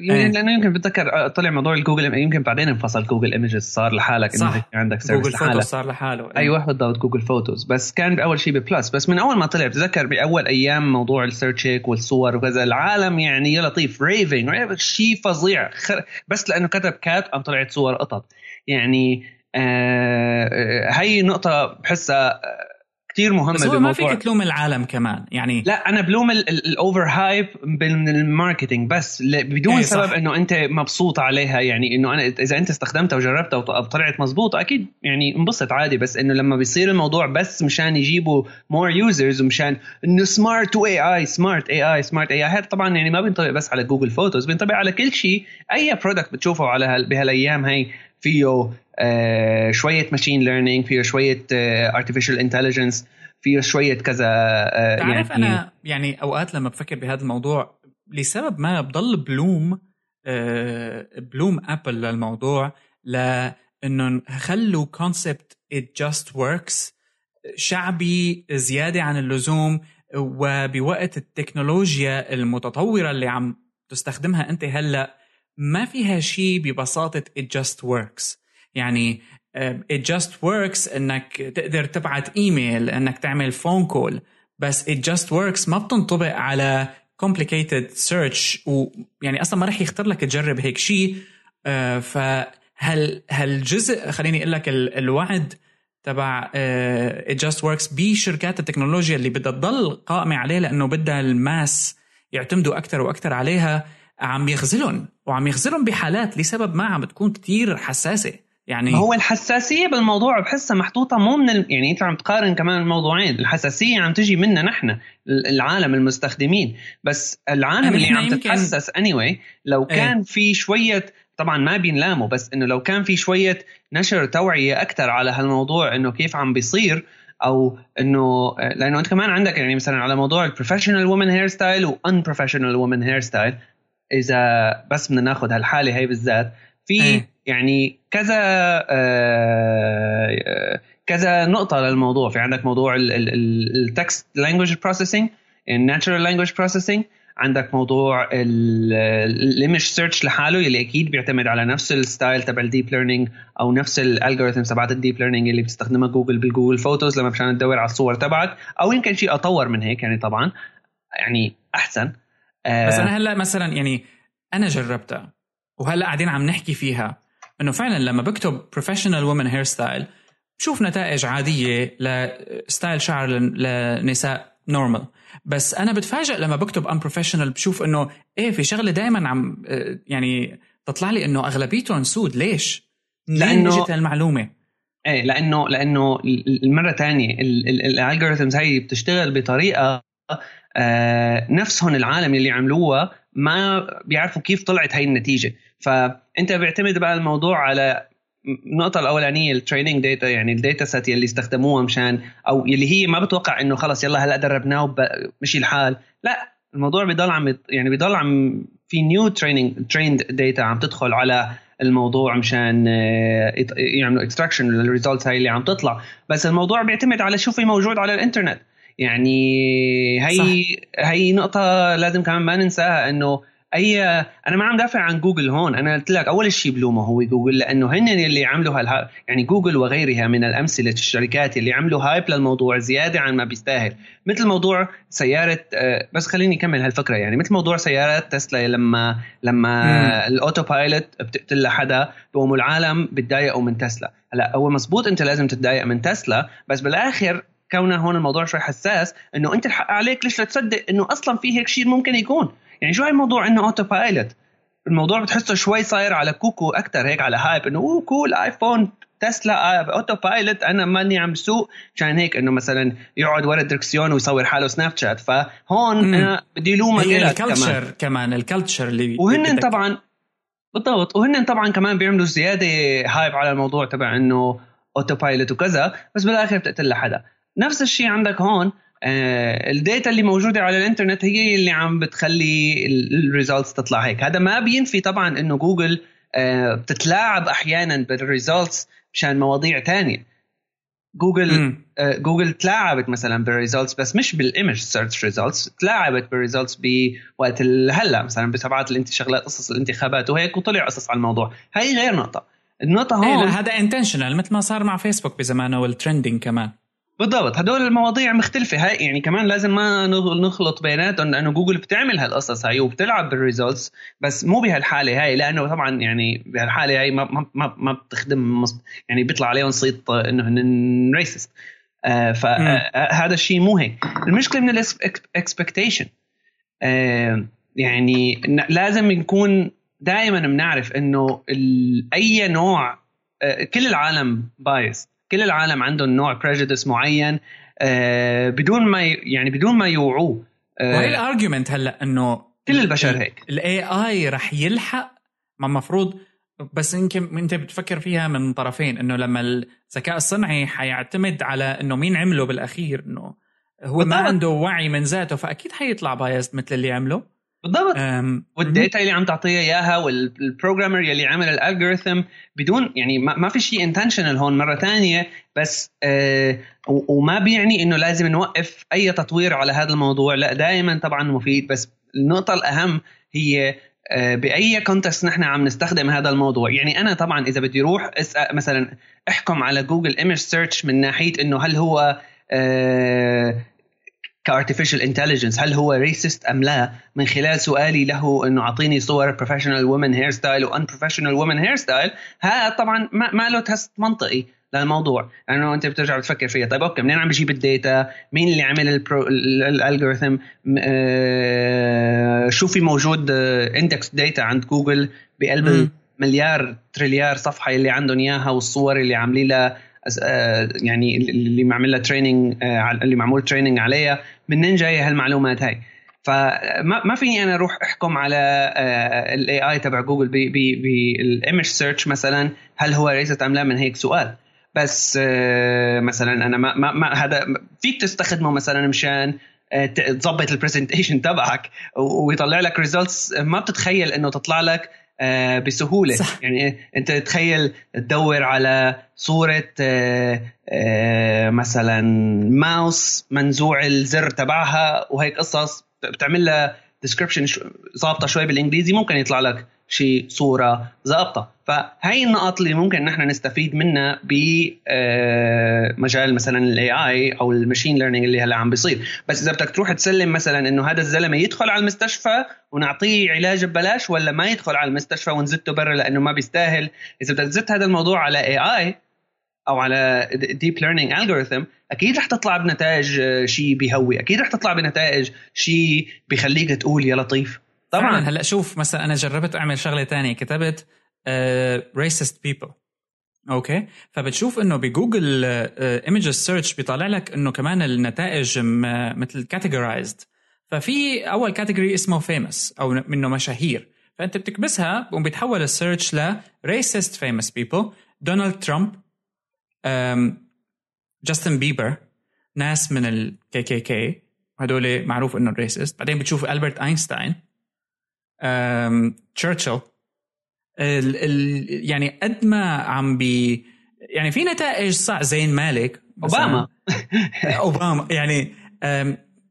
يعني لأنه يمكن بتذكر طلع موضوع الجوجل يمكن بعدين انفصل جوجل ايمجز صار لحالك إنه عندك سيرفيس جوجل فوتوز صار لحاله أيوه بالضبط جوجل فوتوز بس كان بأول شيء ببلس بس من أول ما طلع بتذكر بأول أيام موضوع السيرشيك والصور وكذا العالم يعني يا لطيف ريفنج شيء فظيع. بس لأنه كتب كات قام طلعت صور قطط. يعني آه, آه، هي نقطة بحسها كثير مهمة بس هو ما فيك تلوم العالم كمان. يعني لا أنا بلوم الاوفر هايب من الماركتينج بس بدون إيه سبب إنه أنت مبسوط عليها. يعني إنه أنا إذا أنت استخدمتها وجربتها وطلعت مزبوط أكيد يعني انبسط عادي. بس إنه لما بيصير الموضوع بس مشان يجيبوا more users ومشان إنه smart و AI smart AI smart AI هذا طبعا يعني ما بينطبق بس على Google Photos بينطبق على كل شيء. أي product بتشوفه على بهالأيام هي فيه شوية machine learning فيه شوية artificial آه intelligence فيه شوية كذا آه تعرف يعني أنا يعني أوقات لما بفكر بهذا الموضوع لسبب ما بضل بلوم آه بلوم ابل للموضوع لأنه خلوا concept it just works شعبي زيادة عن اللزوم وبوقت التكنولوجيا المتطورة اللي عم تستخدمها أنت هلأ ما فيها شيء ببساطة it just works. يعني it just works إنك تقدر تبعت إيميل إنك تعمل فون كول بس it just works ما بتنطبق على complicated search ويعني أصلا ما رح يختار لك تجرب هيك شيء uh, فهل هالجزء خليني أقول لك الوعد تبع uh, it just works بشركات التكنولوجيا اللي بدها تضل قائمة عليه لأنه بدها الماس يعتمدوا أكثر وأكثر عليها عم يخزلهم وعم يخزلهم بحالات لسبب ما عم بتكون كتير حساسة. يعني هو الحساسية بالموضوع بحسها محطوطة مو من ال... يعني أنت عم تقارن كمان الموضوعين الحساسية عم تجي منا نحن العالم المستخدمين بس العالم اللي عم تتحسس اني anyway لو إيه. كان إيه. في شوية طبعا ما بينلاموا بس إنه لو كان في شوية نشر توعية أكثر على هالموضوع إنه كيف عم بيصير أو انه لأنه أنت كمان عندك يعني مثلا على موضوع ال professional woman hairstyle و unprofessional woman hairstyle إذا بس بدنا ناخذ هالحالة هي بالذات في إيه. يعني كذا آه كذا نقطة للموضوع. في عندك موضوع ال text language processing ال natural language processing عندك موضوع ال image search لحاله اللي أكيد بيعتمد على نفس الستايل تبع ال deep learning أو نفس ال algorithm تبعت الديب ليرنينج اللي بتستخدمها جوجل بال Google Photos لما مشان تدور على الصور تبعك. أو يمكن شيء أطور من هيك يعني طبعا. يعني أحسن. آه بس أنا هلأ مثلا يعني أنا جربتها وهلأ قاعدين عم نحكي فيها. إنه فعلا لما بكتب professional woman hairstyle بشوف نتائج عادية لستايل شعر لنساء normal بس أنا بتفاجئ لما بكتب unprofessional بشوف إنه إيه في شغلة دائما عم يعني تطلع لي إنه أغلبيتهم سود. ليش؟ لأنه إجت المعلومه إيه لأنه لأنه المرة ثانية ال algorithms هي بتشتغل بطريقة آه نفسهم العالم اللي عملوها ما بيعرفوا كيف طلعت هاي النتيجة. فأنت بيعتمد بقى الموضوع على النقطة الأولانية ال training data يعني ال data set يلي استخدموها مشان أو يلي هي ما بتوقع إنه خلص يلا هلا دربناه مشي الحال. لا الموضوع بيضل عم يعني بيضل عم في new training trained data عم تدخل على الموضوع مشان آه، يعملوا extraction لل results هاي اللي عم تطلع. بس الموضوع بيعتمد على شو في موجود على الإنترنت. يعني هي صح. هي نقطة لازم كمان ما ننساها إنه أي أنا ما عم دافع عن جوجل هون. أنا قلت لك أول شيء بلومه هو جوجل لأنه هن اللي عملوا هالها يعني جوجل وغيرها من الأمثلة الشركات اللي عملوا hype للموضوع زيادة عن ما بيستاهل. مثل موضوع سيارة آه، بس خليني أكمل هالفكرة يعني. مثل موضوع سيارات تسلا لما لما ال autopilot بتقتل لحدا بقوموا العالم بتضايقوا من تسلا. هلأ هو مزبوط أنت لازم تتضايق من تسلا بس بالآخر كونه هون الموضوع شوي حساس إنه أنت الحق عليك ليش لا تصدق إنه أصلا في هيك شيء ممكن يكون؟ يعني شو هاي الموضوع إنه autopilot الموضوع بتحسه شوي صاير على كوكو أكثر هيك على hype إنه أوه cool iPhone تسلا autopilot أنا ماني عم سوق عشان هيك إنه مثلا يقعد ورا الدركسيون ويصور حاله سناب شات فهون أنا بدي لومك هي ال culture كمان. ال culture اللي وهن طبعا بالضبط. وهن طبعا كمان بيعملوا زيادة hype على الموضوع تبع إنه autopilot وكذا بس بالآخر بتقتل لحدا. نفس الشيء عندك هون. آه ال data اللي موجودة على الإنترنت هي اللي عم بتخلي ال results تطلع هيك. هذا ما بينفي طبعا إنه جوجل آه بتتلاعب أحيانا بال results مشان مواضيع تانية. جوجل آه جوجل تلاعبت مثلا بال results بس مش بال image search results تلاعبت بال results بوقت هلأ مثلا بتبعات انت شغلات قصص الانتخابات وهيك وطلع قصص على الموضوع. هي غير نقطة. النقطة إيه، هون هذا intentional مثل ما صار مع فيسبوك بزمانه وال trending كمان. بالضبط هدول المواضيع مختلفة. هاي يعني كمان لازم ما نخلط بيناتهم لأنه جوجل بتعمل هالقصص هاي وبتلعب بال results بس مو بهالحالة هاي لأنه طبعا يعني بهالحالة هاي ما ما ما بتخدم يعني بيطلع عليهم صيت إنه هن racist آه فهذا آه، الشيء مو هيك. المشكلة من ال expectation آه يعني لازم نكون دائما بنعرف إنه أي نوع آه كل العالم bias كل العالم عندهم نوع prejudice معين آه، بدون ما يعني بدون ما يوعوه. آه، وهي ال argument هلأ إنه كل البشر هيك. ال AI رح يلحق ما المفروض بس يمكن انت بتفكر فيها من طرفين إنه لما الذكاء الصنعي حيعتمد على إنه مين عمله بالأخير إنه هو ما عنده وعي من ذاته فأكيد حيطلع biased مثل اللي عمله. بالضبط. وال data اللي عم تعطيها إياها وال programmer يلي عمل ال algorithm بدون يعني ما في شيء intentional هون مرة ثانية بس آه وما بيعني إنه لازم نوقف أي تطوير على هذا الموضوع. لا دائما طبعا مفيد بس النقطة الأهم هي آه بأي context نحن عم نستخدم هذا الموضوع. يعني أنا طبعا إذا بدي أروح أسأل مثلا أحكم على Google image search من ناحية إنه هل هو آه ك artificial intelligence هل هو racist أم لا؟ من خلال سؤالي له إنه أعطيني صور professional woman hairstyle و unprofessional woman hairstyle هذا طبعا ما, ما له test منطقي للموضوع. لأنه يعني أنت بترجع بتفكر فيها. طيب okay منين عم بجيب ال data؟ مين اللي عمل ال algorithm آه شو في موجود indexed data عند جوجل بقلب مليار تريليار صفحة اللي عندهم إياها والصور اللي عاملين لها؟ آه، يعني اللي معمل لها training اللي معمول training عليها منين جاية هالمعلومات هاي. فما ما فيني أنا أروح أحكم على ال AI تبع جوجل بال image search مثلا هل هو racist أم لا من هيك سؤال. بس مثلا أنا ما, ما, ما هذا فيك تستخدمه مثلا مشان تظبط ال presentation تبعك ويطلع لك results ما بتتخيل إنه تطلع لك آه، بسهولة صح. يعني انت تخيل تدور على صورة آه، آه، مثلا ماوس منزوع الزر تبعها وهيك قصص بتعمل لها description ظابطة شوي بالإنجليزي ممكن يطلع لك شيء صورة ظابطه فهي النقاط اللي ممكن نحن نستفيد منها بمجال مثلا ال AI أو ال machine learning اللي هلا عم بيصير. بس إذا بدك تروح تسلم مثلا إنه هذا الزلمة يدخل على المستشفى ونعطيه علاج ببلاش ولا ما يدخل على المستشفى ونزته برا لأنه ما بيستاهل. إذا بدك تزت هذا الموضوع على AI أو على deep learning algorithm أكيد رح تطلع بنتائج شيء بيهوي. أكيد رح تطلع بنتائج شيء بيخليك تقول يا لطيف. طبعا. هلا شوف مثلا أنا جربت أعمل شغلة تانية كتبت racist uh, people okay؟ فبتشوف إنه ب Google Images search بيطلع لك إنه كمان النتائج مثل categorized ففي أول category اسمه famous أو منه مشاهير. فأنت بتكبسها وبيتحول ال search ل racist famous people دونالد ترامب جاستن بيبر ناس من ال KKK هدول معروف انه racist بعدين بتشوف البرت اينشتاين تشرشل ال ال يعني قد ما عم بي يعني في نتائج صح زين مالك أوباما. <laughs> أوباما. يعني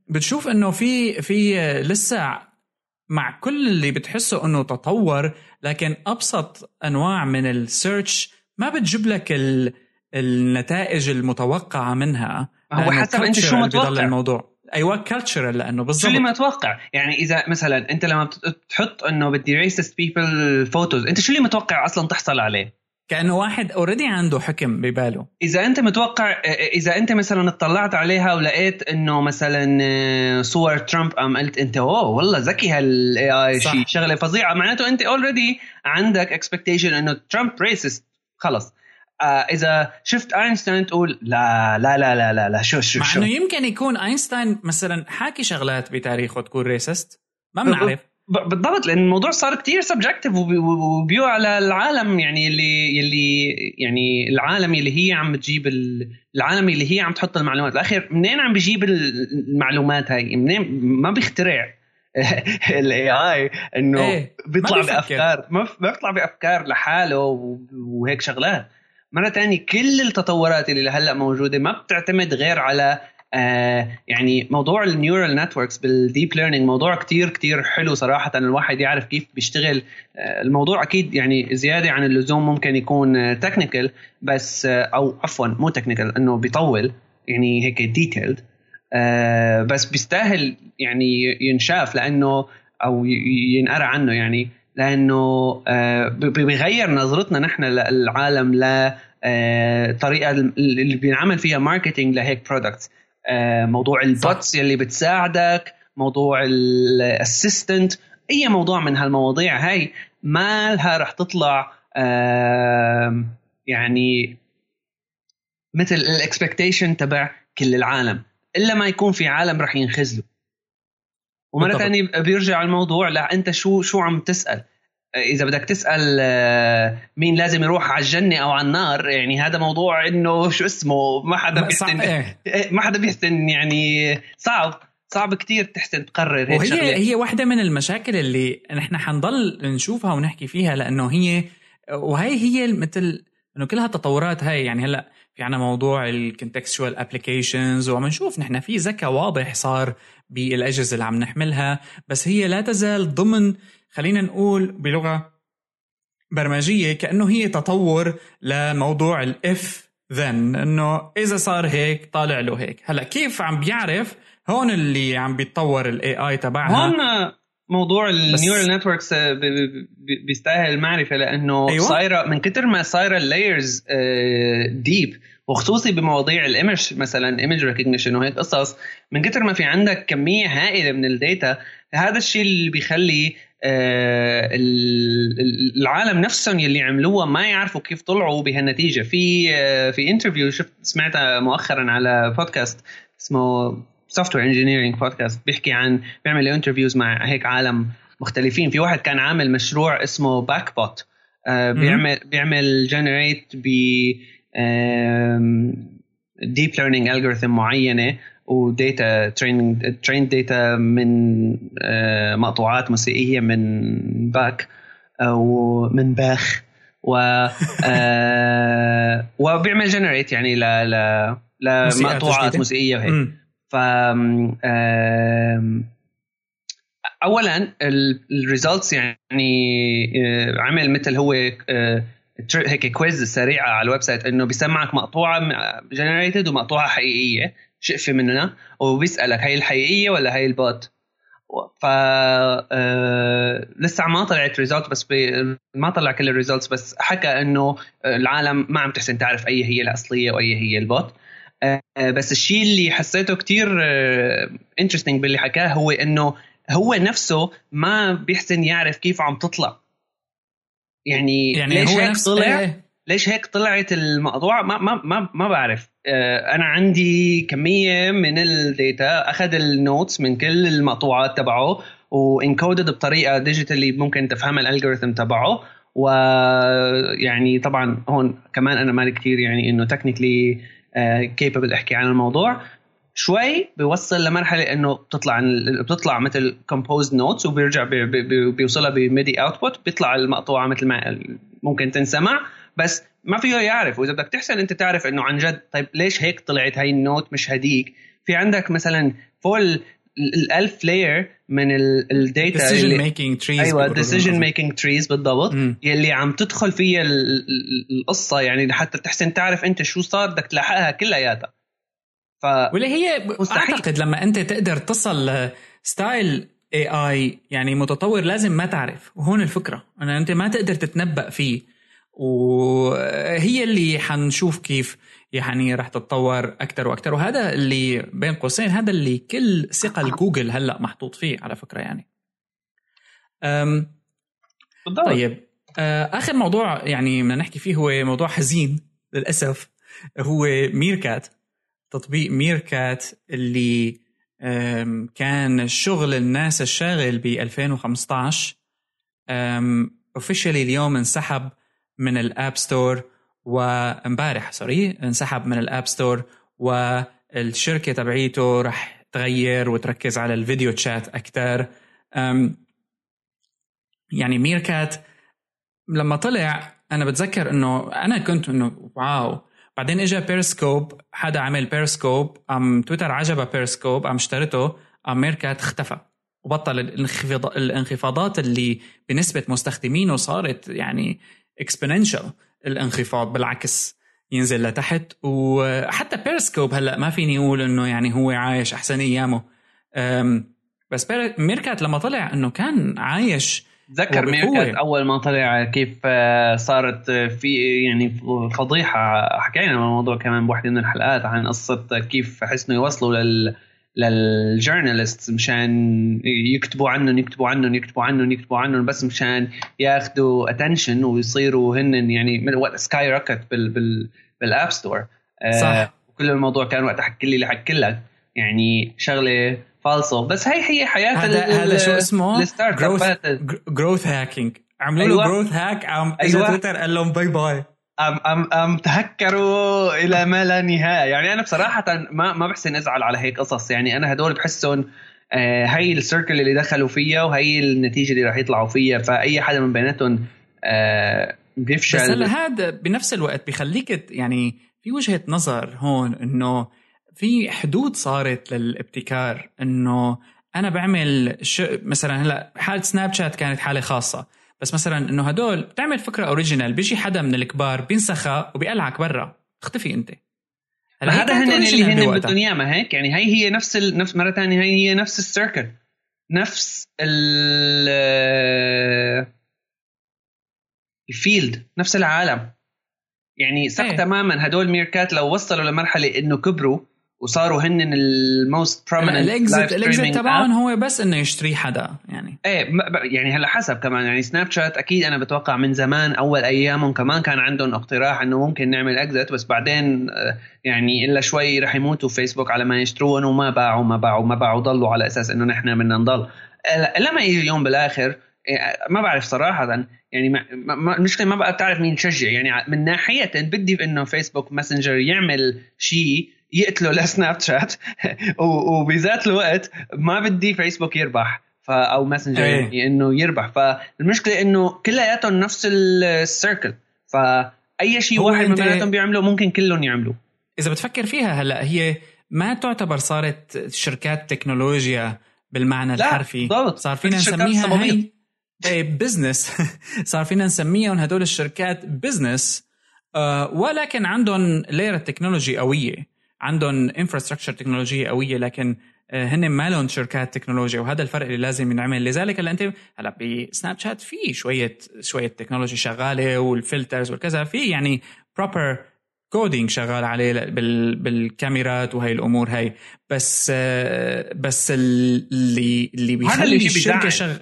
بتشوف إنه في في لسه مع كل اللي بتحسه إنه تطور لكن أبسط أنواع من ال search ما بتجيب لك النتائج المتوقعة منها. هو حسب أنت شو متوقع. الموضوع. أيوه cultural لأنه بالضبط. شو اللي متوقع يعني إذا مثلا أنت لما بتحط إنه بدي racist people photos أنت شو اللي متوقع أصلا تحصل عليه؟ كأنه واحد already عنده حكم بباله. إذا أنت متوقع إذا أنت مثلا اطلعت عليها ولقيت إنه مثلا صور ترامب ام قلت أنت اوه والله ذكي هال AI شيء شغلة فظيعة. معناته أنت already عندك expectation إنه ترامب racist خلص. إذا شفت أينشتاين تقول لا لا لا لا لا, لا شو شو مع إنه يمكن يكون أينشتاين مثلا حاكي شغلات بتاريخه تكون racist ما بنعرف. بالضبط لأن الموضوع صار كتير subjective وبيو على العالم يعني اللي اللي يعني العالم اللي هي عم تجيب العالم اللي هي عم تحط المعلومات. الاخير منين عم بيجيب المعلومات هاي؟ منين؟ ما بيخترع <laughs> ال AI إنه إيه بيطلع بأفكار ما بيطلع بأفكار لحاله وهيك شغلات. مرة ثانية كل التطورات اللي هلأ موجودة ما بتعتمد غير على آه يعني موضوع ال neural networks بال deep learning موضوع كتير كتير حلو صراحة الواحد يعرف كيف بيشتغل. آه الموضوع أكيد يعني زيادة عن اللزوم ممكن يكون technical بس آه أو عفوا مو technical إنه بيطول يعني هيك detailed آه بس بيستاهل يعني ينشاف لأنه أو ينقرأ عنه يعني. لأنه آه، بيغير نظرتنا نحن للعالم ل آه، اللي بينعمل فيها marketing لهيك products آه، موضوع ال bots يلي بتساعدك موضوع ال assistant أي موضوع من هالمواضيع هاي ما لها رح تطلع يعني مثل الاكسبكتيشن تبع كل العالم. إلا ما يكون في عالم رح ينخزلوا. ومرة ثانية بيرجع الموضوع لا أنت شو شو عم تسأل إذا بدك تسأل آه، مين لازم يروح على الجنة أو على النار يعني هذا موضوع إنه شو اسمه ما حدا بيحسن إيه. إيه، ما حدا بيحسن يعني صعب صعب كتير تحسن تقرر هيك وهي. هي واحدة من المشاكل اللي نحن حنضل نشوفها ونحكي فيها لأنه هي وهي هي مثل إنه كلها تطورات هاي يعني هلأ في عنا موضوع ال contextual applications وعم نشوف نحن في ذكاء واضح صار بالأجهزة اللي عم نحملها بس هي لا تزال ضمن خلينا نقول بلغة برمجية كأنه هي تطور لموضوع ال if then إنه إذا صار هيك طالع له هيك. هلأ كيف عم بيعرف؟ هون اللي عم بيتطور ال AI تبعها. هون موضوع ال neural networks بيستاهل المعرفة لأنه أيوة؟ صايرة من كثر ما صايرة ال layers deep وخصوصي بمواضيع ال image مثلا image recognition وهيك قصص من كثر ما في عندك كمية هائلة من ال data هذا الشيء اللي بيخلي آه، العالم نفسهم يلي عملوها ما يعرفوا كيف طلعوا بهالنتيجة في آه، في interview شفت سمعتها مؤخرا على بودكاست اسمه Software Engineering podcast بيحكي عن بيعمل interviews مع هيك عالم مختلفين. في واحد كان عامل مشروع اسمه Bach Bot بيعمل بيعمل generate ب deep learning algorithm معينة و data training train data من آه، مقطوعات موسيقية من Bach أو من باخ. و آه، <laughs> وبيعمل generate يعني ل ل لمقطوعات موسيقية وهيك. اولا ال results يعني آه، عمل مثل هو هيك quiz سريعه على ال website إنه بيسمعك مقطوعة generated ومقطوعة حقيقية. شقفه منها وبيسألك هي الحقيقية ولا هي ال bot. ف آه، لسه ما طلعت result بس بي... ما طلع كل ال results بس حكى إنه العالم ما عم تحسن تعرف أي هي الأصلية وأي هي البوت. آه، بس الشيء اللي حسيته كتير interesting آه، باللي حكاه هو إنه هو نفسه ما بيحسن يعرف كيف عم تطلع. يعني, يعني ليش هو هيك طلع؟ إيه؟ ليش هيك طلعت المقطوعه ما ما ما, ما بعرف. آه، أنا عندي كمية من ال data أخذ ال notes من كل المقطوعات تبعه و encoded بطريقة digitally ممكن تفهمها ال algorithm تبعه. ويعني طبعا هون كمان أنا مالي كثير يعني إنه technically capable أحكي عن الموضوع. شوي بيوصل لمرحلة إنه بتطلع بتطلع مثل compose notes وبيرجع بي بي بيوصلها ب MIDI output بيطلع المقطوعة مثل ما ممكن تنسمع. بس ما فيه يعرف. وإذا بدك تحسن أنت تعرف إنه عن جد طيب ليش هيك طلعت هاي ال note مش هديك؟ في عندك مثلا فوق الألف layer من ال data decision making trees أيوه decision making trees بالضبط م. يلي عم تدخل فيها القصة يعني لحتى تحسن تعرف أنت شو صار بدك تلاحقها كلياتها ف واللي هي مستحيل. أعتقد لما أنت تقدر تصل لستايل AI يعني متطور لازم ما تعرف وهون الفكرة إنه أنت ما تقدر تتنبأ فيه وهي اللي حنشوف كيف يعني رح تتطور أكثر وأكثر وهذا اللي بين قوسين هذا اللي كل ثقل جوجل هلأ محطوط فيه على فكرة يعني. أم طيب. آه، آخر موضوع يعني بدنا نحكي فيه هو موضوع حزين للأسف. هو ميركات تطبيق ميركات اللي كان شغل الناس الشاغل ب 2015 officially اليوم انسحب من ال App Store. وامبارح sorry انسحب من ال App Store والشركة تبعيته رح تغير وتركز على ال video chat أكثر يعني ميركات لما طلع أنا بتذكر إنه أنا كنت إنه wow. بعدين اجى بيرسكوب حدا عمل بيرسكوب أم تويتر عجبه بيرسكوب أم اشترته أم ميركات اختفى. وبطل الانخفاضات اللي بنسبة مستخدمينه صارت يعني exponential الانخفاض بالعكس ينزل لتحت. وحتى بيرسكوب هلأ ما فيني أقول إنه يعني هو عايش أحسن أيامه. بس ميركات لما طلع إنه كان عايش تذكر ميركات أول ما طلع كيف آه، صارت في يعني فضيحة. حكينا عن الموضوع كمان بوحدة من الحلقات عن قصة كيف حسنوا يوصلوا لل لل journalist مشان يكتبوا عنهم يكتبوا عنهم يكتبوا عنهم يكتبوا عنهم بس مشان ياخذوا attention ويصيروا هن يعني skyrocket بال بال بال App Store صح. آه كل الموضوع كان وقت حكي لي اللي حكي لك يعني شغلة فالصو بس هي هي حياة هذا هذا شو اسمه؟ ال start growth hacking عملوا له growth hack قام اجى تويتر قال لهم bye bye ام ام أم تهكروا إلى ما لا نهاية. يعني أنا بصراحة ما ما بحسن أزعل على هيك قصص. يعني أنا هدول بحسهم آه هي ال circle اللي دخلوا فيها وهي النتيجة اللي راح يطلعوا فيها فأي حدا من بيناتهم آه بيفشل. بس هلا هذا بنفس الوقت بيخليك يعني في وجهة نظر هون إنه في حدود صارت للابتكار. إنه أنا بعمل مثلا هلا حالة سناب شات كانت حالة خاصة. بس مثلا إنه هدول بتعمل فكرة اوريجينال بيجي حدا من الكبار بينسخها وبيقلعك برا. اختفي أنت. هلا هذا هن اللي هن بدهم اياه ما هيك؟ يعني هي هي نفس ال... نفس مرة ثانية هي هي نفس السيركل نفس ال ال field نفس العالم. يعني ثق إيه. تماما هدول ميركات لو وصلوا لمرحلة إنه كبروا وصاروا هن ال most prominent ال exit ال exit تبعهم هو بس إنه يشتري حدا يعني. إيه يعني هلا حسب كمان يعني سناب شات أكيد أنا بتوقع من زمان أول أيامهم كمان كان عندهم اقتراح إنه ممكن نعمل exit بس بعدين آه، يعني إلا شوي رح يموتوا فيسبوك على ما يشتروهم وما باعوا ما باعوا ما باعوا ضلوا على أساس إنه نحن بدنا نضل. لما يجي اليوم بالآخر إيه، ما بعرف صراحة يعني ما المشكلة ما بقى بتعرف مين تشجع يعني من ناحية بدي إنه فيسبوك ماسنجر يعمل شيء يقتله لسناب شات. <laughs> وبذات الوقت ما بدي فيسبوك يربح. أو ماسنجر أيه. يعني إنه يربح. فالمشكلة إنه كلياتهم نفس ال circle فاي شيء واحد من بيناتهم بيعملوا ممكن كلهم يعملوا إذا بتفكر فيها هلأ هي ما تعتبر صارت شركات تكنولوجيا بالمعنى الحرفي. بالضبط. صار فينا نسميها هي business <laughs> <laughs> صار فينا نسميهم هدول الشركات business آه ولكن عندهم layer technology قوية. عندهم infrastructure تكنولوجيه قوية لكن آه، هن ما لهم شركات تكنولوجيا وهذا الفرق اللي لازم ينعمل. لذلك هلا أنت هلا بسناب شات في شوية شوية technology شغالة وال filters والكذا في يعني proper coding شغال عليه بال بالكاميرات وهي الأمور هاي. بس آه، بس اللي اللي بيخلي الشركة شغ...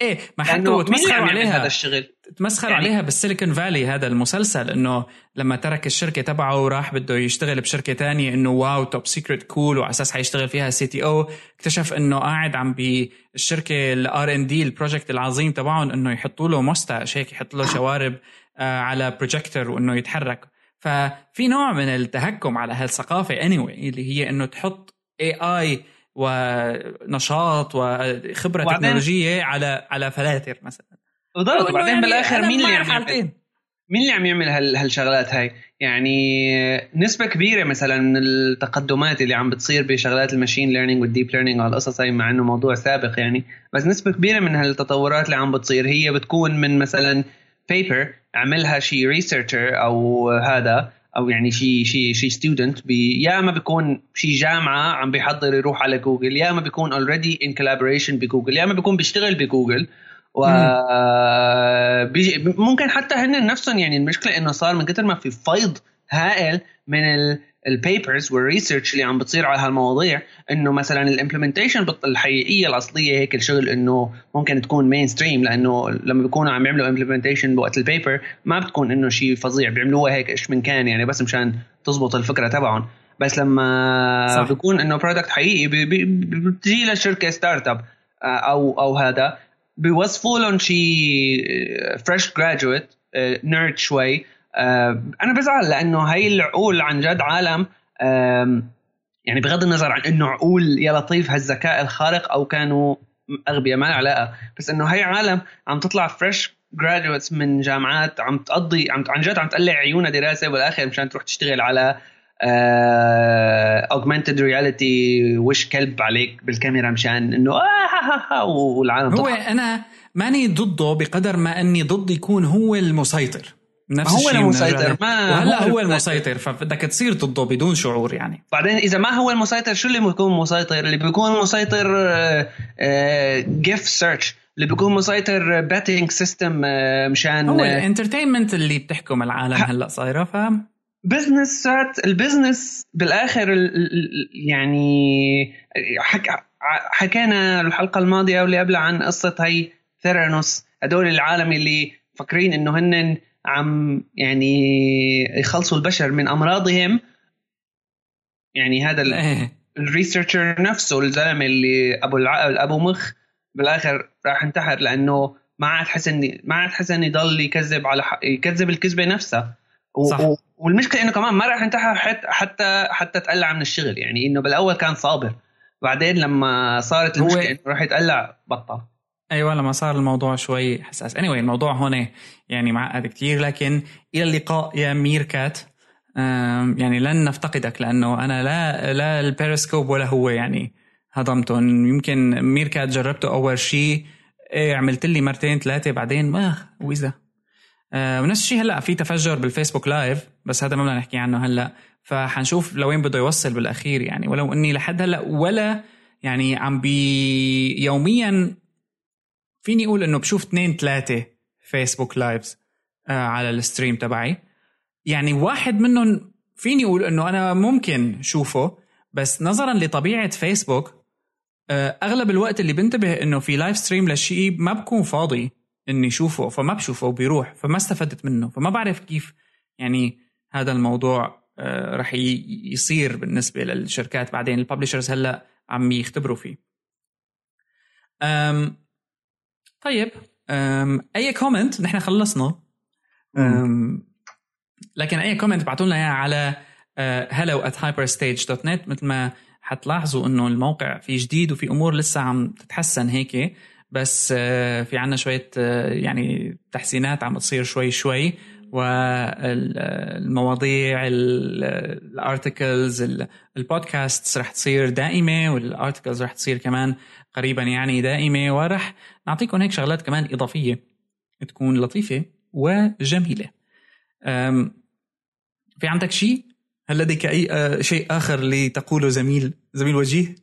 إيه ما حتى تمسخروا عليها. هذا الشغل؟ تمسخر يعني عليها بال Silicon Valley هذا المسلسل إنه لما ترك الشركة تبعه وراح بده يشتغل بشركة تانية إنه wow top secret cool وعلى أساس حيشتغل فيها CTO اكتشف إنه قاعد عم بالشركة ال R&D ال project العظيم تبعهم إنه يحطوا له mustache هيك يحط له شوارب آه على بروجيكتور وإنه يتحرك. ففي نوع من التهكم على هالثقافة anyway اللي هي إنه تحط AI ونشاط وخبرة تكنولوجية على على فلاتر مثلا. بالضبط وبعدين يعني بالآخر مين اللي عم يعمل مين اللي عم يعمل هالشغلات هاي؟ يعني نسبة كبيرة مثلا من التقدمات اللي عم بتصير بشغلات ال machine learning وال deep learning وهالقصص هاي مع إنه موضوع سابق يعني. بس نسبة كبيرة من هالتطورات اللي عم بتصير هي بتكون من مثلا paper عملها شي researcher أو هذا أو يعني شي شي شي student يا اما بيكون شي جامعة عم بيحضر يروح على جوجل يا اما بيكون already in collaboration بجوجل يا اما بيكون بيشتغل بجوجل. و ممكن حتى هن نفسهم يعني المشكلة إنه صار من كثر ما في فيض هائل من ال papers وال research اللي عم بتصير على هالمواضيع إنه مثلا ال implementation الحقيقية الأصلية هيك الشغل إنه ممكن تكون mainstream لأنه لما بيكونوا عم يعملوا implementation بوقت ال paper ما بتكون إنه شيء فظيع بيعملوها هيك إيش من كان يعني بس مشان تزبط الفكرة تبعهم بس لما صح. بيكون إنه product حقيقي بتجي لشركه startup أو أو هذا بيوصفوا لهم شيء fresh graduate nerd شوي. آه، أنا بزعل لأنه هاي العقول عن جد عالم يعني بغض النظر عن إنه عقول يا لطيف هالذكاء الخارق أو كانوا أغبياء ما علاقة. بس إنه هاي عالم عم تطلع fresh graduates من جامعات عم تقضي عم عن جد عم تقلع عيونها دراسة بالاخر مشان تروح تشتغل على augmented reality وش كلب عليك بالكاميرا مشان إنه آه والعالم هو أنا ماني ضده بقدر ما إني ضد يكون هو المسيطر. نفس هو المسيطر ما وهلا هو, هو المسيطر. فبدك تصير ضده بدون شعور يعني. بعدين إذا ما هو المسيطر شو اللي بيكون مسيطر؟ اللي بيكون مسيطر GIF آه، search آه، اللي بيكون مسيطر betting system آه، مشان هو ال entertainment اللي بتحكم العالم هلا صايرة ف business بالآخر بالاخر يعني حكينا الحلقة الماضية واللي قبلها عن قصة هي ثيرانوس هدول العالم اللي فاكرين إنه هن عم يعني يخلصوا البشر من أمراضهم يعني هذا إيه. الريسيرشر نفسه الزلمة اللي أبو العقل أبو مخ بالآخر راح انتحر لأنه ما عاد حسن ما عاد حسن يضل يكذب على. يكذب الكذبة نفسها صح. والمشكلة إنه كمان ما راح ينتحر حتى حتى حتى تقلع من الشغل. يعني إنه بالأول كان صابر. بعدين لما صارت المشكلة هو... إنه راح يتقلع بطل. أيوه لما صار الموضوع شوي حساس. Anyway الموضوع هون يعني معقد كتير. لكن إلى اللقاء يا ميركات. يعني لن نفتقدك لأنه أنا لا لا البيريسكوب ولا هو يعني هضمتهم. يمكن ميركات جربته أول شيء إيه عملت لي مرتين ثلاثة بعدين ما ويزا آه ونفس الشيء هلأ في تفجر بالفيسبوك live بس هذا ما بدنا نحكي عنه هلأ. فحنشوف لوين بده يوصل بالأخير يعني. ولو إني لحد هلأ ولا يعني عم بي يوميا فيني أقول إنه بشوف اثنين ثلاثة فيسبوك lives آه على ال stream تبعي. يعني واحد منهم فيني أقول إنه أنا ممكن شوفه بس نظرا لطبيعة فيسبوك آه، أغلب الوقت اللي بنتبه إنه في live stream لشيء ما بكون فاضي. اني اشوفه فما بشوفه وبيروح فما استفدت منه فما بعرف كيف يعني هذا الموضوع آه، رح يصير بالنسبة للشركات بعدين ال publishers هلأ عم يختبروا فيه. أم طيب أم أي comment نحن خلصنا. أم لكن أي comment ابعتوا لنا إياه على hello at hyperstage.net مثل ما حتلاحظوا إنه الموقع في جديد وفي أمور لسه عم تتحسن هيك. بس آه، في عنا شوية آه، يعني تحسينات عم تصير شوي شوي والمواضيع ال articles البودكاست رح تصير دائمة وال articles رح تصير كمان قريبا يعني دائمة ورح نعطيكم هيك شغلات كمان إضافية تكون لطيفة وجميلة. في عندك شيء هل لديك أي آه، شيء آخر لتقوله زميل زميل وجيه؟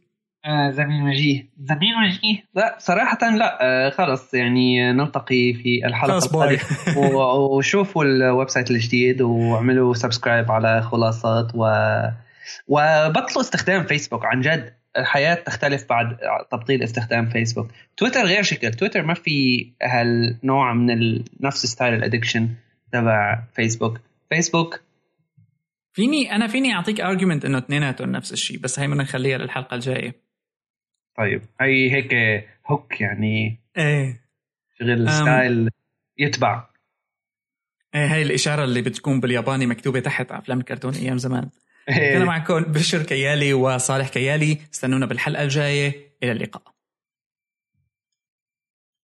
آه زميل وجيه زميل وجيه لا صراحة لا. آه خلص يعني نلتقي في الحلقة القادمة. <laughs> وشوفوا ال website الجديد واعملوا subscribe على خلاصات و وبطلوا استخدام فيسبوك عن جد الحياة تختلف بعد تبطيل استخدام فيسبوك تويتر غير شكل. تويتر ما في هالنوع من ال... نفس style ال addiction تبع فيسبوك فيسبوك فيني أنا فيني أعطيك argument إنه اثنيناتهم نفس الشيء بس هي بدنا نخليها للحلقة الجاية. طيب هي هيك هوك يعني إيه. شغل style يتبع. إيه هاي الإشارة اللي بتكون بالياباني مكتوبة تحت على أفلام الكرتون أيام زمان. إيه. كان معكم بشر كيالي وصالح كيالي استنونا بالحلقة الجاية إلى اللقاء.